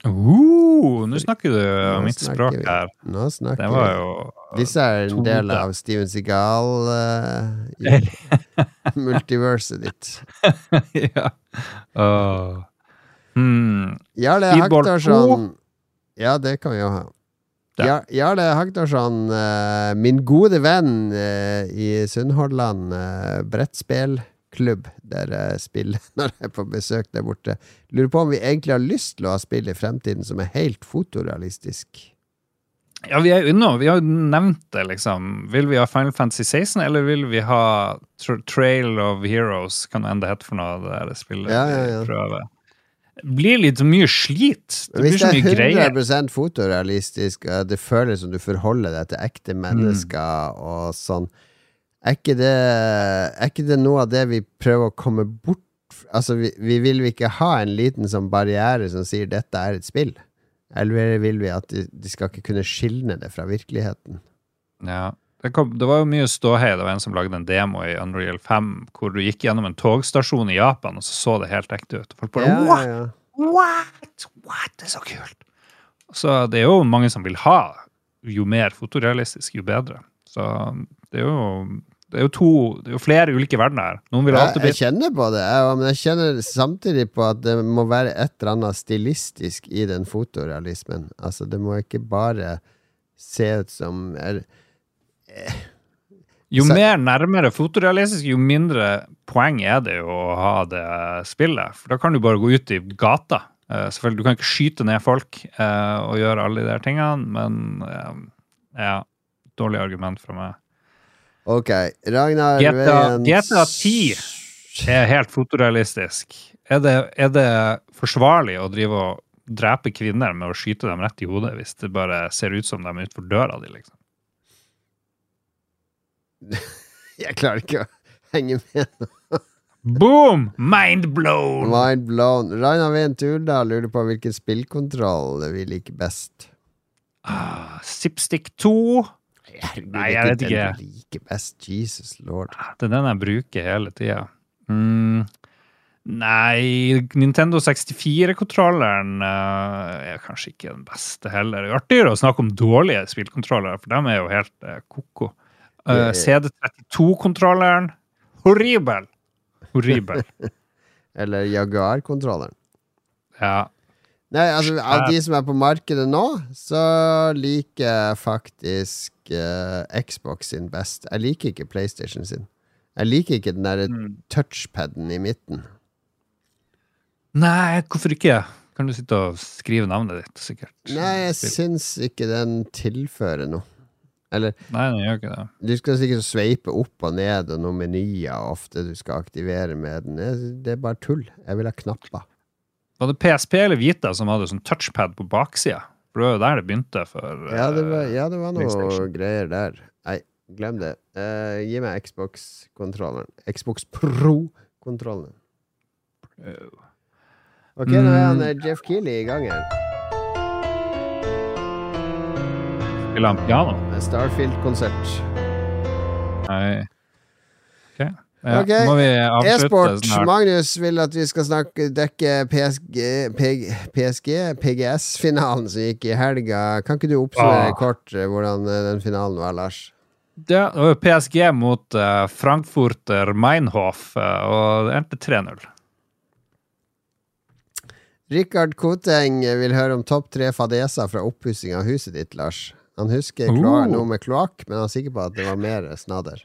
Uh, nå snakker du Nå mitt snakker språk vi. her. Nå snakker Det var jo Disse er en del av Steven Seagal uh, multiverset ditt. ja. Åh. mm. Jarle Haktarsson Ja, det kan vi jo ha. Ja. Jarle Haktorsson, uh, min gode venn uh, i Sunnhordland, uh, brettspill klubb der jeg spiller når jeg er på besøk der borte. Lurer på om vi egentlig har lyst til å ha spill i fremtiden som er helt fotorealistisk. Ja, vi er innom, vi har jo nevnt det, liksom. Vil vi ha Final Fantasy 16, eller vil vi ha Tra Trail of Heroes, kan det enda hete for noe, det der spillet Ja, ja, ja. prøver. Det blir litt mye slit. Det hvis det er er greier. 100 fotorealistisk, og det føles som du forholder deg til ekte Mm. mennesker og sånn, er ikke, det, er ikke det noe av det vi prøver å komme bort Altså, vi, vi vil jo ikke ha en liten sånn barriere som sier 'dette er et spill'. Eller vil vi at de, de skal ikke kunne skilne det fra virkeligheten? Ja. Det, kom, det var jo mye ståhei. Det var en som lagde en demo i Unreal 5 hvor du gikk gjennom en togstasjon i Japan, og så så det helt ekte ut. Folk bare Ja, What? ja. What? What? Det er så kult! Så det er jo mange som vil ha jo mer fotorealistisk, jo bedre. Så det er jo, det er jo to Det er jo flere ulike verdener her. Noen vil alltid bli jeg kjenner på det, jeg, men jeg kjenner samtidig på at det må være et eller annet stilistisk i den fotorealismen. Altså, det må ikke bare se ut som er, Jo Så- mer nærmere fotorealistisk, jo mindre poeng er det jo å ha det spillet. For da kan du bare gå ut i gata. Eh, selvfølgelig, Du kan ikke skyte ned folk eh, og gjøre alle de der tingene, men eh, ja. Dårlig argument fra meg. Ok, Ragnar GTA, GTA 10 er helt fotorealistisk. Er det, er det forsvarlig å drive og drepe kvinner med å skyte dem rett i hodet hvis det bare ser ut som de er utenfor døra di, liksom? Jeg klarer ikke å henge med nå. Boom! Mind blown! Mind blown. Ragnar Veien Turdal lurer på hvilken spillkontroll vi liker best. Ah, Zipstick 2. Nei, jeg vet Den ikke. du liker best. Jesus lord. Det er den jeg bruker hele tida. Mm. Nei, Nintendo 64-kontrolleren er kanskje ikke den beste heller. Det er artigere å snakke om dårlige spillkontrollere, for de er jo helt uh, ko-ko. Uh, CD32-kontrolleren horribel! Horribel. Eller Jaguar-kontrolleren. Ja. Nei, altså Av de som er på markedet nå, så liker jeg faktisk uh, Xbox sin best. Jeg liker ikke PlayStation sin. Jeg liker ikke den der Mm. touchpaden i midten. Nei, hvorfor ikke? Kan du sitte og skrive navnet ditt, sikkert? Nei, jeg syns ikke den tilfører noe. Eller Nei, den gjør ikke det. Du skal sikkert sveipe opp og ned og noen menyer ofte du skal aktivere med den. Det er bare tull. Jeg vil ha knapper. Var det PSP eller Vita som hadde sånn touchpad på baksida? For det var jo der det begynte for Ja, det var, ja, det var noe greier der. Nei, glem det. Uh, gi meg Xbox-kontrolleren. Xbox Pro-kontrollen. Ok, nå er han Mm. eh, Jeff Keeley i gang her. Spiller han piano? Starfield-konsert. Nei. Ja, okay. Må vi avslutte E-sport. snart? Magnus vil at vi skal snakke dekke PSG, PG, PSG PGS-finalen som gikk i helga. Kan ikke du oppsummere Ah. kort eh, hvordan eh, den finalen var, Lars? Ja, det var PSG mot eh, Frankfurter Meinhof, og det endte 3-0. Rikard Koteng vil høre om topp tre fadeser fra oppussing av huset ditt, Lars. Han husker kloa- Oh. noe med kloakk, men han er sikker på at det var mer snadder.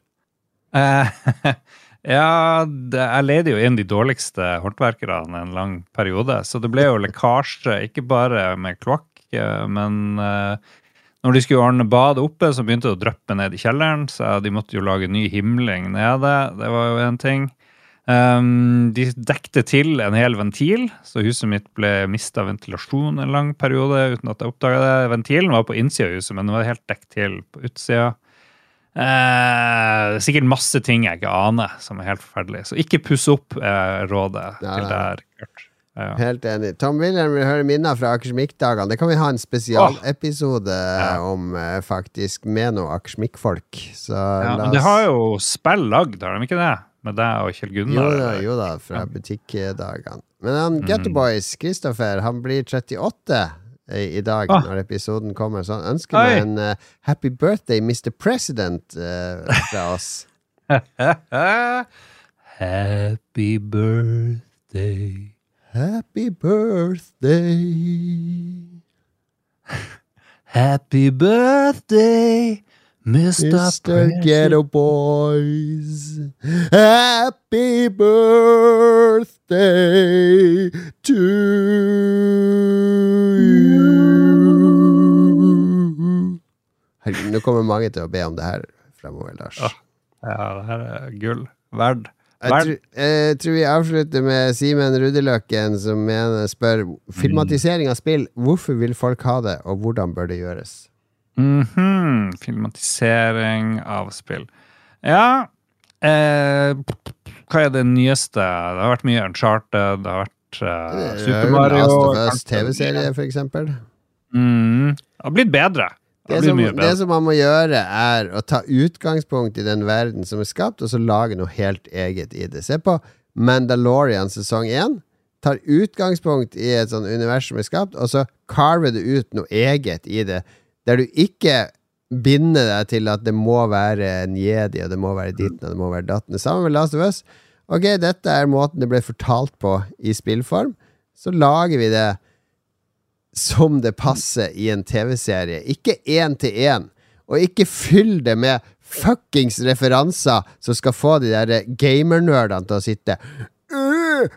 Ja, det, jeg leide jo inn de dårligste håndverkerne en lang periode, så det ble jo lekkasje, ikke bare med kloakk, men uh, når de skulle ordne badet oppe, så begynte det å dryppe ned i kjelleren, så de måtte jo lage ny himling nede. Det var jo en ting. Um, de dekte til en hel ventil, så huset mitt ble mista ventilasjon en lang periode uten at jeg oppdaga det. Ventilen var på innsida av huset, men den var helt dekt til på utsida. Eh, det er sikkert masse ting jeg ikke aner, som er helt forferdelig. Så ikke puss opp eh, rådet Ja, til der. Kurt. Ja. Helt enig. Tom William vil høre minner fra Akersmik-dagene. Det kan vi ha en spesialepisode om, eh, faktisk, med noen akersmik-folk. Så Ja, la men de har jo spill lagd, har de ikke det? Med deg og Kjell Jo da, jo da, fra butikkdagene. Men han Gutterboys, Ghetto Boys, Kristoffer, han blir 38 i, dag Ah. når episoden kommer, så han ønsker meg en uh, Happy Birthday, Mr. President, uh, fra oss. Happy birthday. Happy birthday. Happy birthday, Mr. Mr. Ghetto Boys. Happy birthday to you. Herregud, nå kommer mange til å be om det her fremover, Lars. Ja, det her er gull. Verd. Jeg tror, jeg tror vi avslutter med Simen Rudeløkken, som mener, spør filmatisering av spill. Hvorfor vil folk ha det, og hvordan bør det gjøres? Mhm, Filmatisering av spill. Ja eh, Hva er det nyeste? Det har vært mye Uncharted, det har vært uh, Super Mario Last. TV-serie, for eksempel. Mm, det har blitt bedre. Det Det som, det som man må gjøre, er å ta utgangspunkt i den verden som er skapt, og så lage noe helt eget i det. Se på Mandalorian sesong 1. Tar utgangspunkt i et sånt univers som er skapt, og så carver du ut noe eget i det. Der du ikke binder deg til at det må være en jedi, og det må være ditten, og det må være datten. Det med Last of Us. Ok, dette er måten det ble fortalt på i spillform. Så lager vi det som det passer i en TV-serie. Ikke én til én. Og ikke fyll det med fuckings referanser som skal få de der gamernerdene til å sitte «Øh,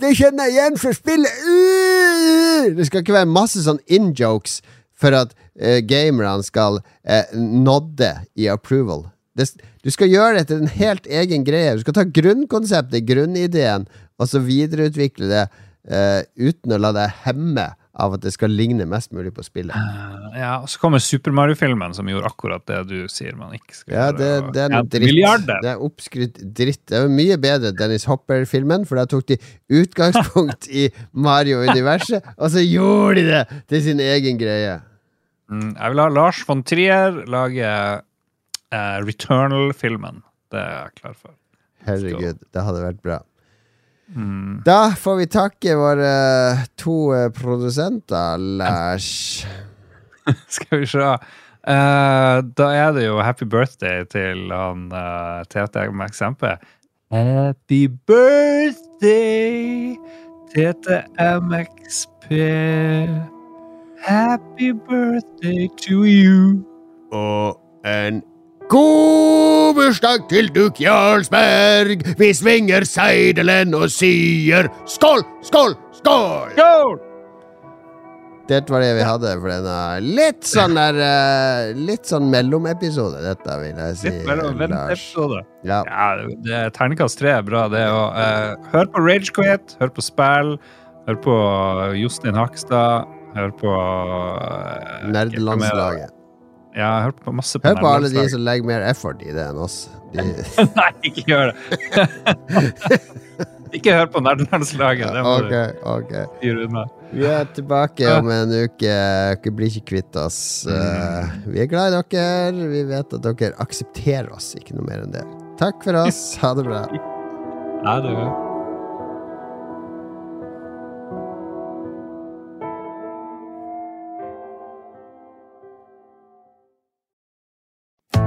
det, kjenner jeg igjen fra spillet. Øh!» Det skal ikke være masse sånn in-jokes for at eh, gamerne skal eh, nodde i approval. Det, du skal gjøre det til en helt egen greie. Du skal ta grunnkonseptet, grunnideen, og så videreutvikle det eh, uten å la deg hemme av at det skal ligne mest mulig på spillet. Ja, og så kommer Super Mario-filmen, som gjorde akkurat det du sier man ikke skal Ja, det, gjøre. det er Ja, dritt. Milliarder. Det er oppskrytt dritt. Det er mye bedre Dennis Hopper-filmen, for da tok de utgangspunkt i Mario-universet, og så gjorde de det til sin egen greie. Mm, jeg vil ha Lars von Trier lage uh, Returnal-filmen. Det er jeg klar for. Herregud, det hadde vært bra. Da får vi takke våre to eh, produsenter, Lars. Skal vi se. Uh, da er det jo happy birthday til han uh, TTMXMP. Happy birthday, TTMXP. Happy birthday to you. Og en god bursdag til Duk Jarlsberg! Vi svinger seidelen og sier skål, skål, skål! Skål! Det var det vi hadde for denne litt sånn der eh, Litt sånn mellomepisode, dette, vil jeg si. Litt mellomepisode. Ja. Ja, det- er terningkast tre er bra, det òg. Uh, hør på Ragequit, hør på spill, hør på Jostein Hakstad, hør på uh, Nerdelandslaget. Ja, hør på masse på Hør på alle de som legger mer effort i det enn oss. De, Nei, ikke gjør det! ikke hør på nerdelandslaget. Det må okay, okay. du styre unna. Vi er tilbake om en uke. Dere blir ikke kvitt oss. Eh, vi er glad i dere. Vi vet at dere aksepterer oss, ikke noe mer enn det. Takk for oss. Ha det bra. Ha det